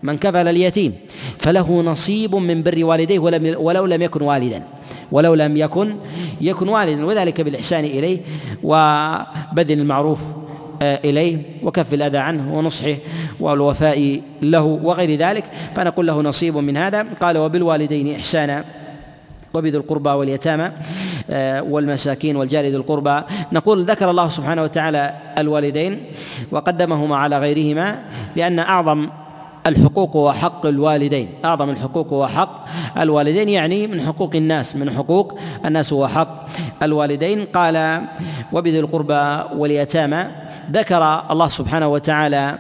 من كفل اليتيم فله نصيب من بر والديه ولو لم يكن والدا. ولو لم يكن يكن والدا وذلك بالإحسان إليه وبذل المعروف آه، إليه وكف الأذى عنه ونصحه والوفاء له وغير ذلك. فنقول له نصيب من هذا. قال وبالوالدين إحسانا وبذي القربى واليتامى آه، والمساكين والجار ذي القربى. نقول ذكر الله سبحانه وتعالى الوالدين وقدمهما على غيرهما لأن أعظم الحقوق وحق الوالدين. أعظم الحقوق وحق الوالدين يعني من حقوق الناس من حقوق الناس وحق الوالدين. قال وبذي القربى واليتامى. ذكر الله سبحانه وتعالى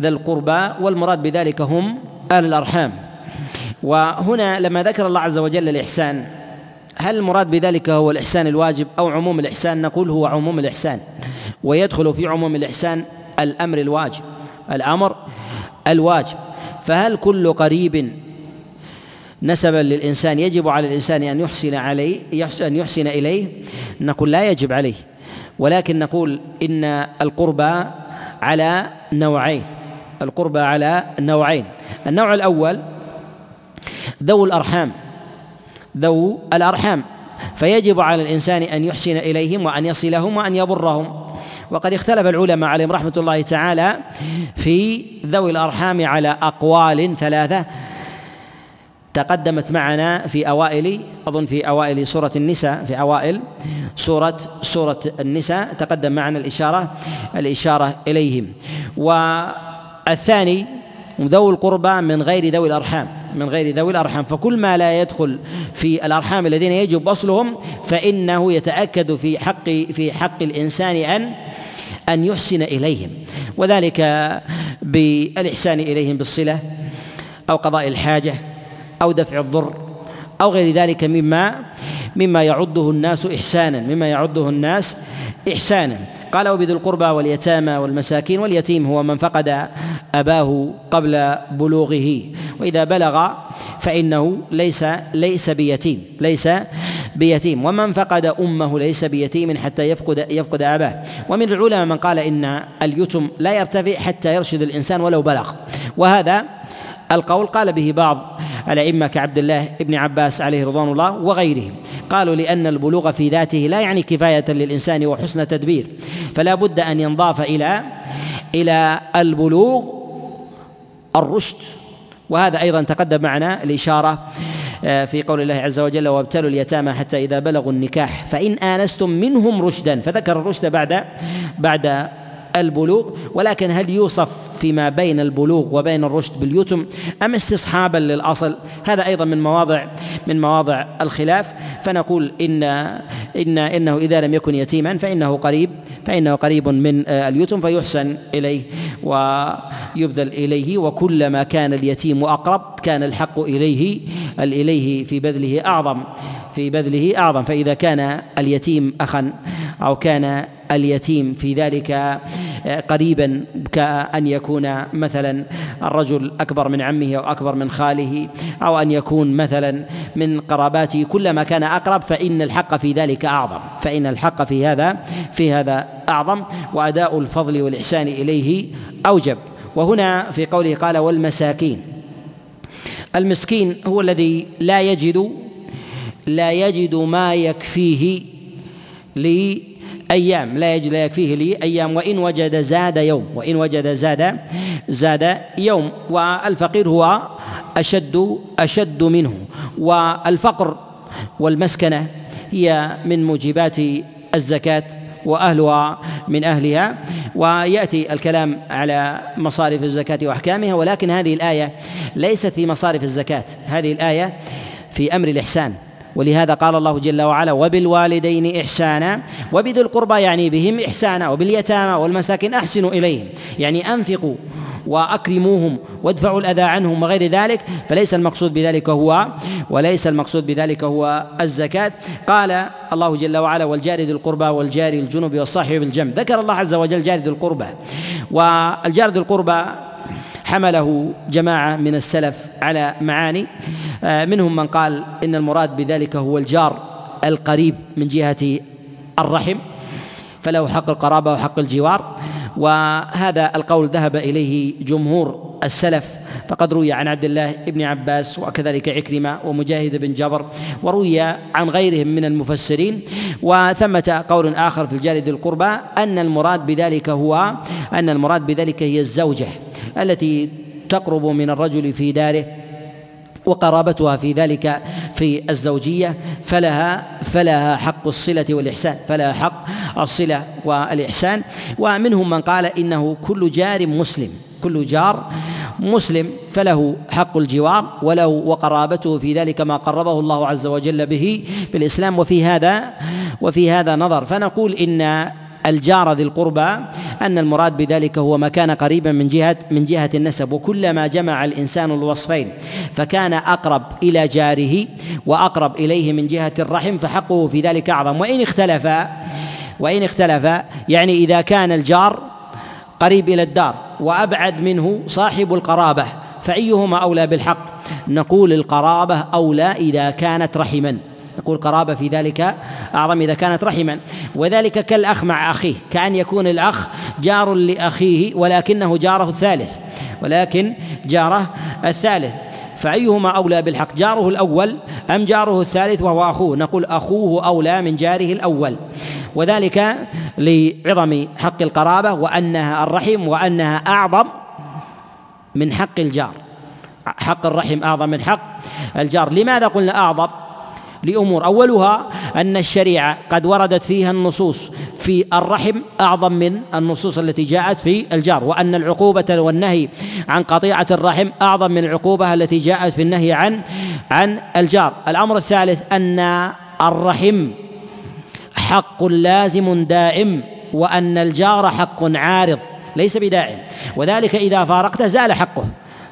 ذا القربى والمراد بذلك هم أهل الأرحام. وهنا لما ذكر الله عز وجل الإحسان هل المراد بذلك هو الإحسان الواجب أو عموم الإحسان؟ نقول هو عموم الإحسان. ويدخل في عموم الإحسان الأمر الواجب الأمر الواجب. فهل كل قريب نسبا للإنسان يجب على الإنسان أن يحسن عليه أن يحسن إليه؟ نقول لا يجب عليه. ولكن نقول إن القربى على نوعين. القربى على نوعين. النوع الأول ذو الأرحام. ذو الأرحام. فيجب على الإنسان أن يحسن إليهم وأن يصلهم وأن يبرهم وقد اختلف العلماء عليهم رحمة الله تعالى في ذوي الأرحام على أقوال ثلاثة تقدمت معنا في أوائل أظن في أوائل سورة النساء في أوائل سورة سورة النساء تقدم معنا الإشارة الإشارة إليهم. والثاني ذوي القربى من غير ذوي الأرحام من غير ذوي الأرحام. فكل ما لا يدخل في الأرحام الذين يجب وصلهم فإنه يتأكد في حق في حق الإنسان أن أن يحسن إليهم وذلك بالإحسان إليهم بالصلة أو قضاء الحاجة أو دفع الضر أو غير ذلك مما مما يعده الناس إحسانا مما يعده الناس إحسانا. قال وبذي القربى واليتامى والمساكين واليتيم هو من فقد أباه قبل بلوغه. وإذا بلغ فإنه ليس ليس بيتيم ليس بيتيم. ومن فقد أمه ليس بيتيم حتى يفقد يفقد أباه. ومن العلماء من قال إن اليتم لا يرتفع حتى يرشد الإنسان ولو بلغ. وهذا القول قال به بعض الأئمة كعبد الله بن عباس عليه رضوان الله وغيرهم. قالوا لأن البلوغ في ذاته لا يعني كفاية للإنسان وحسن تدبير فلا بد أن ينضاف إلى إلى البلوغ الرشد. وهذا أيضا تقدم معنا الإشارة آه، في قول الله عز وجل وابتلوا اليتامى حتى إذا بلغوا النكاح فإن آنستم منهم رشدا. فذكر الرشد بعد بعد البلوغ ولكن هل يوصف فيما بين البلوغ وبين الرشد باليتم أم استصحابا للأصل؟ هذا أيضا من مواضع من مواضع الخلاف. فنقول إن إن إنه إذا لم يكن يتيما فإنه قريب فإنه قريب من اليتم فيحسن إليه ويبذل إليه. وكلما كان اليتيم أقرب كان الحق إليه إليه في بذله أعظم في بذله أعظم. فإذا كان اليتيم اخا أو كان اليتيم في ذلك آه، قريبا كأن يكون مثلا الرجل أكبر من عمه أو أكبر من خاله أو أن يكون مثلا من قراباته. كلما كان أقرب فإن الحق في ذلك أعظم. فإن الحق في هذا في هذا أعظم. وأداء الفضل والإحسان إليه أوجب. وهنا في قوله قال والمساكين. المسكين هو الذي لا يجد لا يجد ما يكفيه أيام. لا لا يكفيه لي أيام. وإن وجد زاد يوم. وإن وجد زاد زاد يوم. والفقير هو أشد أشد منه. والفقر والمسكنة هي من موجبات الزكاة وأهلها من أهلها. ويأتي الكلام على مصارف الزكاة وأحكامها. ولكن هذه الآية ليست في مصارف الزكاة. هذه الآية في أمر الإحسان. ولهذا قال الله جل وعلا وبالوالدين إحسانا. وبذي القربى يعني بهم إحسانا وباليتامى والمساكين أحسنوا إليهم. يعني أنفقوا وأكرموهم وادفعوا الأذى عنهم وغير ذلك فليس المقصود بذلك هو وليس المقصود بذلك هو الزكاة. قال الله جل وعلا والجار ذي القربى والجار الجنب والصاحب بالجنب ذكر الله عز وجل جار ذي القربى والجار ذي القربى حمله جماعة من السلف على معاني. آه، منهم من قال إن المراد بذلك هو الجار القريب من جهة الرحم فله حق القرابة وحق الجوار. وهذا القول ذهب إليه جمهور السلف فقد روي عن عبد الله بن عباس وكذلك عكرمة ومجاهد بن جبر وروي عن غيرهم من المفسرين. وثمة قول آخر في الجار ذي القربى أن المراد بذلك هو أن المراد بذلك هي الزوجة. التي تقرب من الرجل في داره وقرابتها في ذلك في الزوجية فلها فلها حق الصلة والإحسان فلها حق الصلة والإحسان. ومنهم من قال إنه كل جار مسلم كل جار مسلم فله حق الجوار وله وقرابته في ذلك ما قربه الله عز وجل به في الإسلام. وفي هذا وفي هذا نظر. فنقول إن الجار ذي القربى أن المراد بذلك هو ما كان قريبا من جهة من جهة النسب وكلما جمع الإنسان الوصفين فكان أقرب إلى جاره وأقرب إليه من جهة الرحم فحقه في ذلك أعظم. وإن اختلف وإن اختلف يعني إذا كان الجار قريب إلى الدار وأبعد منه صاحب القرابة فأيهما أولى بالحق؟ نقول القرابة أولى إذا كانت رحما. نقول قرابة في ذلك أعظم إذا كانت رحما. وذلك كالأخ مع أخيه كأن يكون الأخ جار لأخيه ولكنه جاره الثالث ولكن جاره الثالث. فأيهما أولى بالحق جاره الأول أم جاره الثالث وهو أخوه؟ نقول أخوه أولى من جاره الأول. وذلك لعظم حق القرابة وأنها الرحم وأنها أعظم من حق الجار. حق الرحم أعظم من حق الجار. لماذا قلنا أعظم؟ لأمور. أولها أن الشريعة قد وردت فيها النصوص في الرحم أعظم من النصوص التي جاءت في الجار وأن العقوبة والنهي عن قطيعة الرحم أعظم من العقوبة التي جاءت في النهي عن عن الجار. الأمر الثالث أن الرحم حق لازم دائم وأن الجار حق عارض ليس بدائم وذلك إذا فارقته زال حقه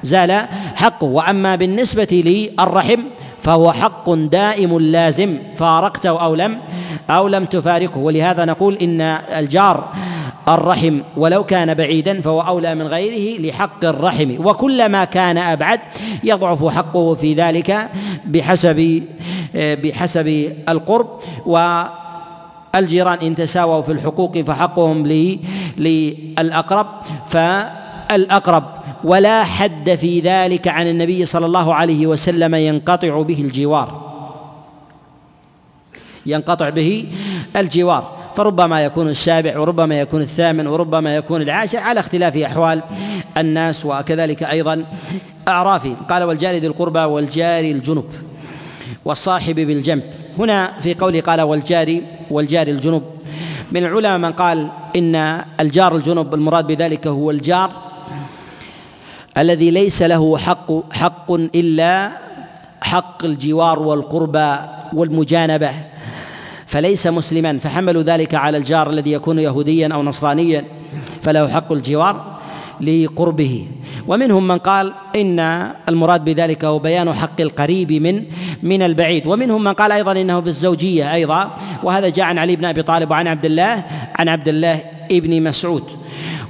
زال حقه. وأما بالنسبة للرحم فهو حق دائم لازم فارقته أو لم أو لم تفارقه. ولهذا نقول إن الجار الرحم ولو كان بعيدا فهو أولى من غيره لحق الرحم. وكلما كان أبعد يضعف حقه في ذلك بحسب بحسب القرب. و الجيران إن تساووا في الحقوق فحقهم للأقرب. فالأقرب ولا حد في ذلك عن النبي صلى الله عليه وسلم ينقطع به الجوار. ينقطع به الجوار. فربما يكون السابع وربما يكون الثامن وربما يكون العاشر على اختلاف أحوال الناس وكذلك أيضا اعرافهم قال والجار ذي القربى والجار الجنب والصاحب بالجنب. هنا في قوله قال والجار والجار الجنب. من العلماء من قال إن الجار الجنب المراد بذلك هو الجار الذي ليس له حق حق إلا حق الجوار والقربى والمجانبة. فليس مسلما فحملوا ذلك على الجار الذي يكون يهوديا أو نصرانيا فله حق الجوار لقربه. ومنهم من قال إن المراد بذلك هو بيان حق القريب من من البعيد. ومنهم من قال أيضا إنه في الزوجية أيضا. وهذا جاء عن علي بن أبي طالب وعن عبد الله عن عبد الله ابن مسعود.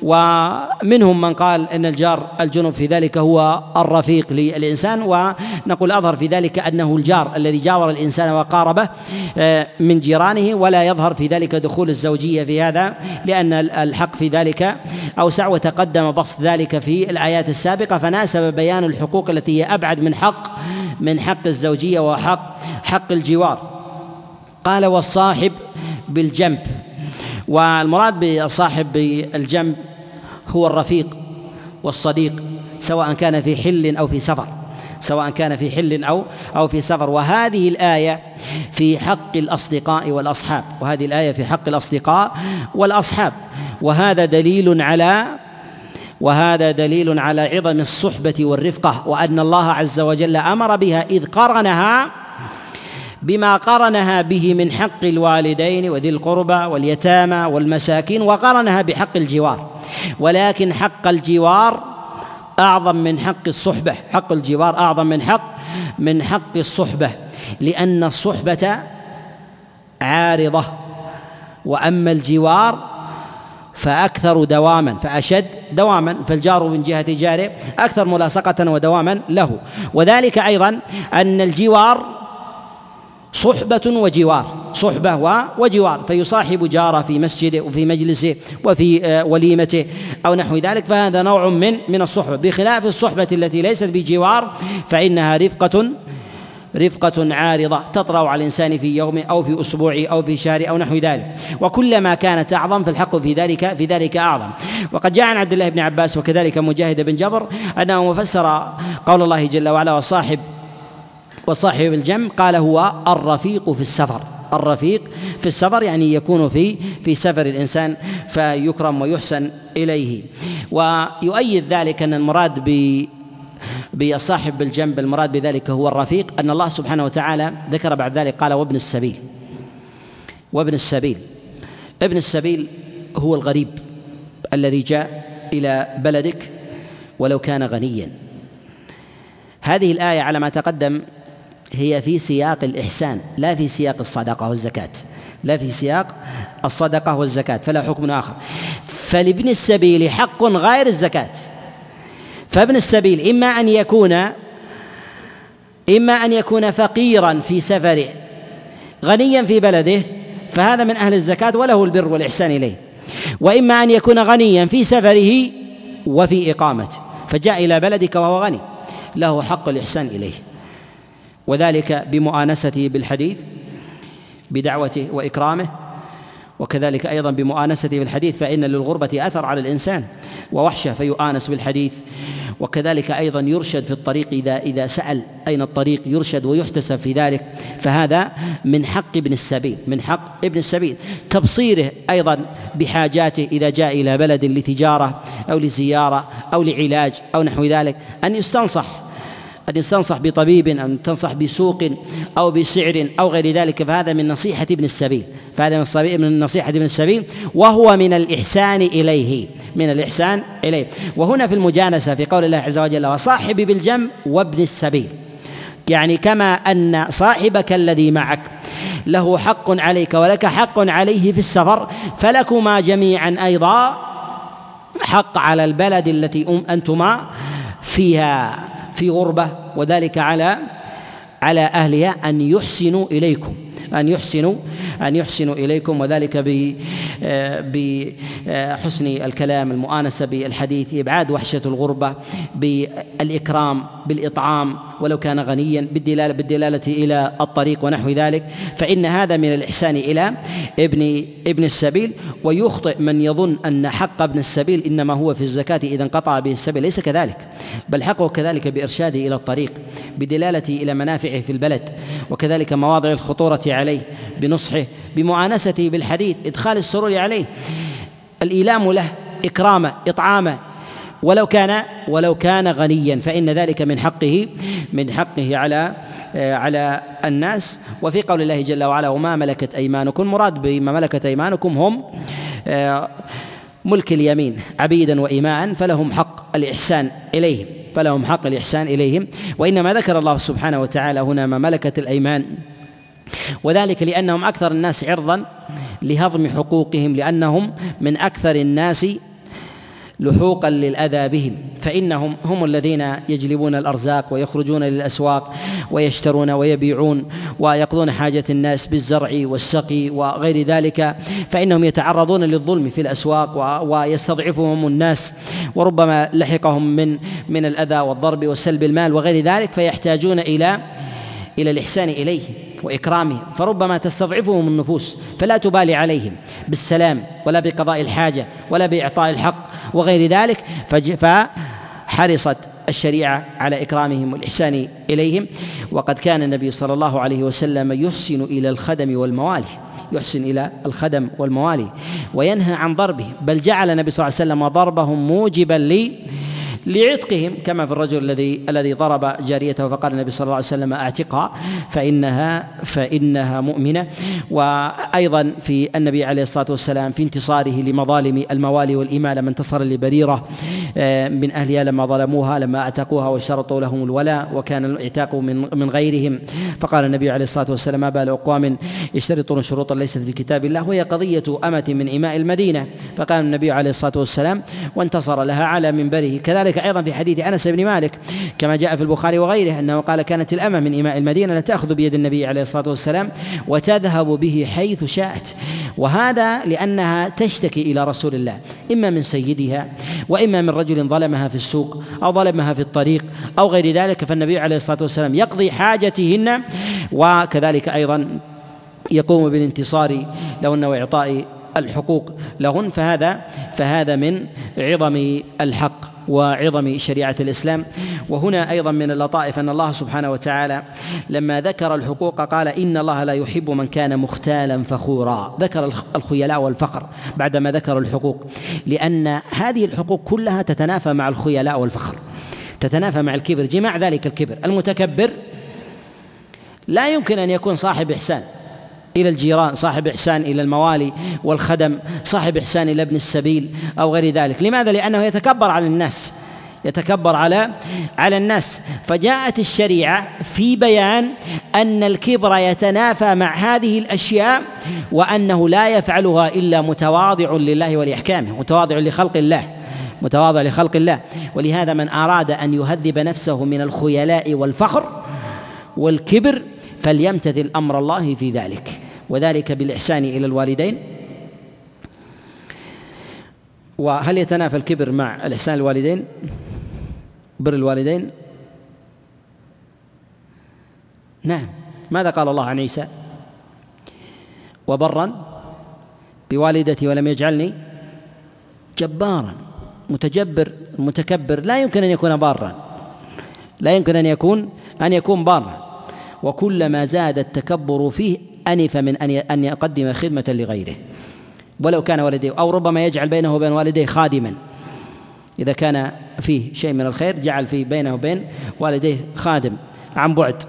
ومنهم من قال إن الجار الجنب في ذلك هو الرفيق للإنسان ونقول اظهر في ذلك أنه الجار الذي جاور الإنسان وقاربه آه، من جيرانه ولا يظهر في ذلك دخول الزوجية في هذا لأن الحق في ذلك أوسع وتقدم بسط ذلك في الآيات السابقة. فناسب بيان الحقوق التي هي أبعد من حق من حق الزوجية وحق حق الجوار. قال والصاحب بالجنب. والمراد بالصاحب بالجنب هو الرفيق والصديق سواء كان في حل أو في سفر سواء كان في حل أو أو في سفر. وهذه الآية في حق الأصدقاء والأصحاب وهذه الآية في حق الأصدقاء والأصحاب. وهذا دليل على وهذا دليل على عظم الصحبة والرفقة وأن الله عز وجل أمر بها إذ قرنها بما قرنها به من حق الوالدين وذي القربى واليتامى والمساكين وقرنها بحق الجوار. ولكن حق الجوار أعظم من حق الصحبة. حق الجوار أعظم من حق من حق الصحبة. لأن الصحبة عارضة. وأما الجوار فأكثر دواما فأشد دواما. فالجار من جهة جاره أكثر ملاصقة ودواما له. وذلك أيضا أن الجوار صحبة وجوار. صحبة وجوار. فيصاحب جاره في مسجده وفي مجلسه وفي آه، وليمته أو نحو ذلك. فهذا نوع من من الصحبة. بخلاف الصحبة التي ليست بجوار فإنها رفقة رفقة عارضة تطرأ على الإنسان في يومه أو في أسبوعه أو في شهره أو نحو ذلك. وكلما كانت أعظم فالحق في ذلك في ذلك أعظم. وقد جاء عن عبد الله بن عباس وكذلك مجاهد بن جبر أنه فسر قول الله جل وعلا وصاحب وصاحب الجمع قال هو الرفيق في السفر. الرفيق في السفر يعني يكون في في سفر الإنسان فيكرم ويحسن إليه. ويؤيد ذلك أن المراد ب بالصاحب بالجنب المراد بذلك هو الرفيق أن الله سبحانه وتعالى ذكر بعد ذلك قال وابن السبيل. وابن السبيل. ابن السبيل هو الغريب الذي جاء إلى بلدك ولو كان غنيا. هذه الآية على ما تقدم هي في سياق الإحسان لا في سياق الصدقة والزكاة لا في سياق الصدقة والزكاة فلا حكم آخر. فلابن السبيل حق غير الزكاة. فابن السبيل إما أن يكون إما أن يكون فقيرا في سفره غنيا في بلده فهذا من أهل الزكاة وله البر والإحسان إليه. وإما أن يكون غنيا في سفره وفي إقامته فجاء إلى بلدك وهو غني له حق الإحسان إليه. وذلك بمؤانسته بالحديث بدعوته وإكرامه وكذلك أيضا بمؤانسته بالحديث فإن للغربة أثر على الإنسان ووحشة فيؤانس بالحديث. وكذلك أيضا يرشد في الطريق إذا إذا سأل أين الطريق يرشد ويحتسب في ذلك. فهذا من حق ابن السبيل من حق ابن السبيل. تبصيره أيضا بحاجاته إذا جاء إلى بلد لتجارة أو لزيارة أو لعلاج أو نحو ذلك أن يستنصح أن يستنصح بطبيب أو تنصح بسوق أو بسعر أو غير ذلك فهذا من نصيحة ابن السبيل. فهذا من من نصيحة ابن السبيل. وهو من الإحسان إليه من الإحسان إليه. وهنا في المجانسة في قول الله عز وجل وصاحب بالجنب وابن السبيل. يعني كما أن صاحبك الذي معك له حق عليك ولك حق عليه في السفر فلكما جميعا أيضا حق على البلد التي أنتما فيها. في غربة وذلك على على أهلها أن يحسنوا إليكم. أن يحسنوا أن يحسنوا إليكم وذلك بحسن الكلام المؤانسة بالحديث إبعاد وحشة الغربة بالإكرام بالإطعام ولو كان غنيا بالدلالة بالدلالة إلى الطريق ونحو ذلك. فإن هذا من الإحسان إلى ابن ابن السبيل ويخطئ من يظن أن حق ابن السبيل إنما هو في الزكاة إذا انقطع به السبيل. ليس كذلك بل حقه كذلك بإرشاده إلى الطريق بدلالته إلى منافعه في البلد وكذلك مواضع الخطورة بنصحه بمؤانسته بالحديث إدخال السرور عليه. الإيلام له إكرامه إطعامه. ولو كان ولو كان غنيا فإن ذلك من حقه من حقه على على الناس. وفي قول الله جل وعلا وما ملكت أيمانكم. مراد بما ملكت أيمانكم هم ملك اليمين عبيدا وإماء فلهم حق الإحسان إليهم فلهم حق الإحسان إليهم. وإنما ذكر الله سبحانه وتعالى هنا ما ملكت الأيمان. وذلك لأنهم أكثر الناس عرضا لهضم حقوقهم لأنهم من أكثر الناس لحوقا للاذى بهم فإنهم هم الذين يجلبون الأرزاق ويخرجون للأسواق ويشترون ويبيعون ويقضون حاجة الناس بالزرع والسقي وغير ذلك. فإنهم يتعرضون للظلم في الأسواق ويستضعفهم الناس. وربما لحقهم من من الأذى والضرب وسلب المال وغير ذلك فيحتاجون إلى إلى الإحسان إليه. وإكرامه فربما تستضعفهم النفوس فلا تبالي عليهم بالسلام ولا بقضاء الحاجة ولا بإعطاء الحق وغير ذلك فحرصت الشريعة على إكرامهم والإحسان إليهم. وقد كان النبي صلى الله عليه وسلم يحسن إلى الخدم والموالي يحسن إلى الخدم والموالي وينهى عن ضربهم بل جعل النبي صلى الله عليه وسلم ضربهم موجبا لي لعتقهم كما في الرجل الذي الذي ضرب جاريته فقال النبي صلى الله عليه وسلم أعتقها فانها فإنها مؤمنة. وأيضا في النبي عليه الصلاة والسلام في انتصاره لمظالم الموالي والايمان لما انتصر لبريرة آه، من أهلها لما ظلموها لما أعتقوها واشترطوا لهم الولاء وكان الإعتاق من من غيرهم. فقال النبي عليه الصلاة والسلام ما بال أقوام يشترطون شروطا ليست في كتاب الله وهي قضية أمة من إماء المدينة. فقال النبي عليه الصلاة والسلام وانتصر لها على منبره. كذلك وذلك أيضا في حديث أنس بن مالك كما جاء في البخاري وغيره أنه قال كانت الأمة من إماء المدينة تاخذ بيد النبي عليه الصلاة والسلام وتذهب به حيث شاءت وهذا لأنها تشتكي إلى رسول الله إما من سيدها وإما من رجل ظلمها في السوق أو ظلمها في الطريق أو غير ذلك فالنبي عليه الصلاة والسلام يقضي حاجتهن وكذلك أيضا يقوم بالانتصار لهن واعطاء الحقوق لهن فهذا فهذا من عظم الحق. وعظم شريعة الإسلام. وهنا أيضا من اللطائف أن الله سبحانه وتعالى لما ذكر الحقوق قال إن الله لا يحب من كان مختالا فخورا. ذكر الخيلاء والفخر بعدما ذكر الحقوق. لأن هذه الحقوق كلها تتنافى مع الخيلاء والفخر تتنافى مع الكبر جماع ذلك الكبر. المتكبر لا يمكن أن يكون صاحب إحسان. إلى الجيران صاحب إحسان إلى الموالي والخدم صاحب إحسان إلى ابن السبيل أو غير ذلك. لماذا؟ لأنه يتكبر على الناس يتكبر على على الناس. فجاءت الشريعة في بيان أن الكبر يتنافى مع هذه الأشياء وأنه لا يفعلها إلا متواضع لله ولأحكامه متواضع لخلق الله متواضع لخلق الله. ولهذا من أراد أن يهذب نفسه من الخيلاء والفخر والكبر فليمتثل أمر الله في ذلك. وذلك بالإحسان إلى الوالدين. وهل يتنافى الكبر مع الإحسان الوالدين؟ بر الوالدين؟ نعم. ماذا قال الله عن عيسى؟ وبرا بوالدتي ولم يجعلني جبارا. متجبر متكبر. لا يمكن أن يكون بارا. لا يمكن أن يكون أن يكون بارا. وكلما زاد التكبر فيه أنف من أن أن يقدم خدمة لغيره. ولو كان والديه أو ربما يجعل بينه وبين والديه خادما. إذا كان فيه شيء من الخير جعل فيه بينه وبين والديه خادم عن بعد.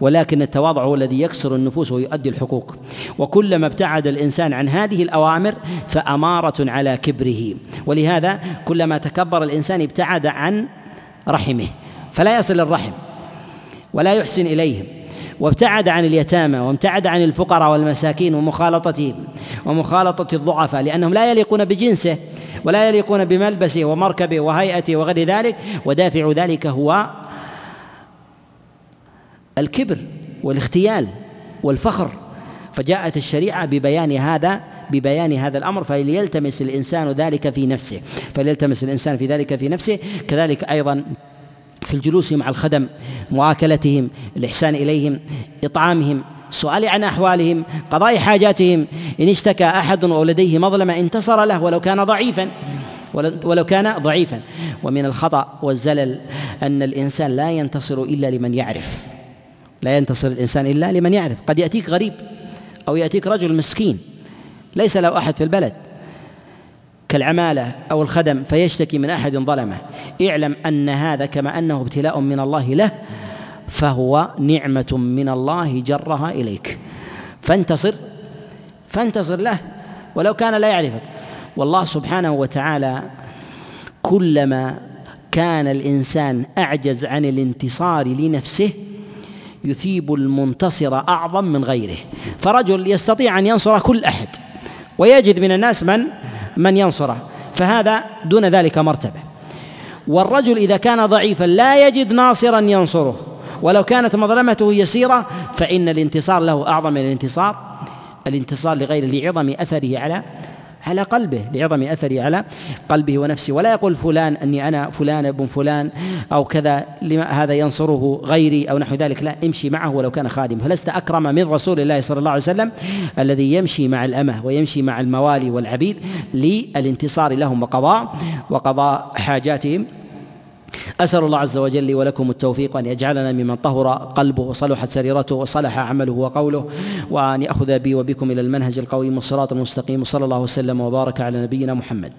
ولكن التواضع هو الذي يكسر النفوس ويؤدي الحقوق. وكلما ابتعد الإنسان عن هذه الأوامر فأمارة على كبره. ولهذا كلما تكبر الإنسان ابتعد عن رحمه. فلا يصل الرحم ولا يحسن إليهم. وابتعد عن اليتامى وابتعد عن الفقراء والمساكين ومخالطتهم ومخالطة الضعفاء لأنهم لا يليقون بجنسه ولا يليقون بملبسه ومركبه وهيئته وغير ذلك ودافع ذلك هو الكبر والاختيال والفخر. فجاءت الشريعة ببيان هذا ببيان هذا الأمر فليلتمس الإنسان ذلك في نفسه فليلتمس الإنسان في ذلك في نفسه كذلك أيضا في الجلوس مع الخدم مواكلتهم الإحسان إليهم إطعامهم السؤال عن أحوالهم قضاء حاجاتهم. إن اشتكى أحد أو لديه مظلمه انتصر له ولو كان ضعيفا. ولو كان ضعيفا. ومن الخطأ والزلل أن الإنسان لا ينتصر إلا لمن يعرف. لا ينتصر الإنسان إلا لمن يعرف. قد يأتيك غريب أو يأتيك رجل مسكين. ليس له أحد في البلد. كالعماله أو الخدم فيشتكي من أحد ظلمه. اعلم أن هذا كما أنه ابتلاء من الله له فهو نعمة من الله جرها إليك. فانتصر فانتصر له ولو كان لا يعرفك. والله سبحانه وتعالى كلما كان الإنسان أعجز عن الانتصار لنفسه يثيب المنتصر أعظم من غيره. فرجل يستطيع أن ينصر كل أحد ويجد من الناس من؟ من ينصره فهذا دون ذلك مرتبة. والرجل إذا كان ضعيفا لا يجد ناصرا ينصره ولو كانت مظلمته يسيرة فإن الانتصار له أعظم من الانتصار الانتصار لغيره لعظم أثره على على قلبه لعظم اثره على قلبه ونفسه ولا يقول فلان أني أنا فلان ابن فلان أو كذا لما هذا ينصره غيري أو نحو ذلك. لا امشي معه ولو كان خادم. فلست أكرم من رسول الله صلى الله عليه وسلم الذي يمشي مع الأمة ويمشي مع الموالي والعبيد للانتصار لهم وقضاء وقضاء حاجاتهم. أسأل الله عز وجل لي ولكم التوفيق وأن يجعلنا ممن طهر قلبه وصلحت سريرته وصلح عمله وقوله وأن يأخذ بي وبكم إلى المنهج القويم والصراط المستقيم. وصلى الله وسلم وبارك على نبينا محمد.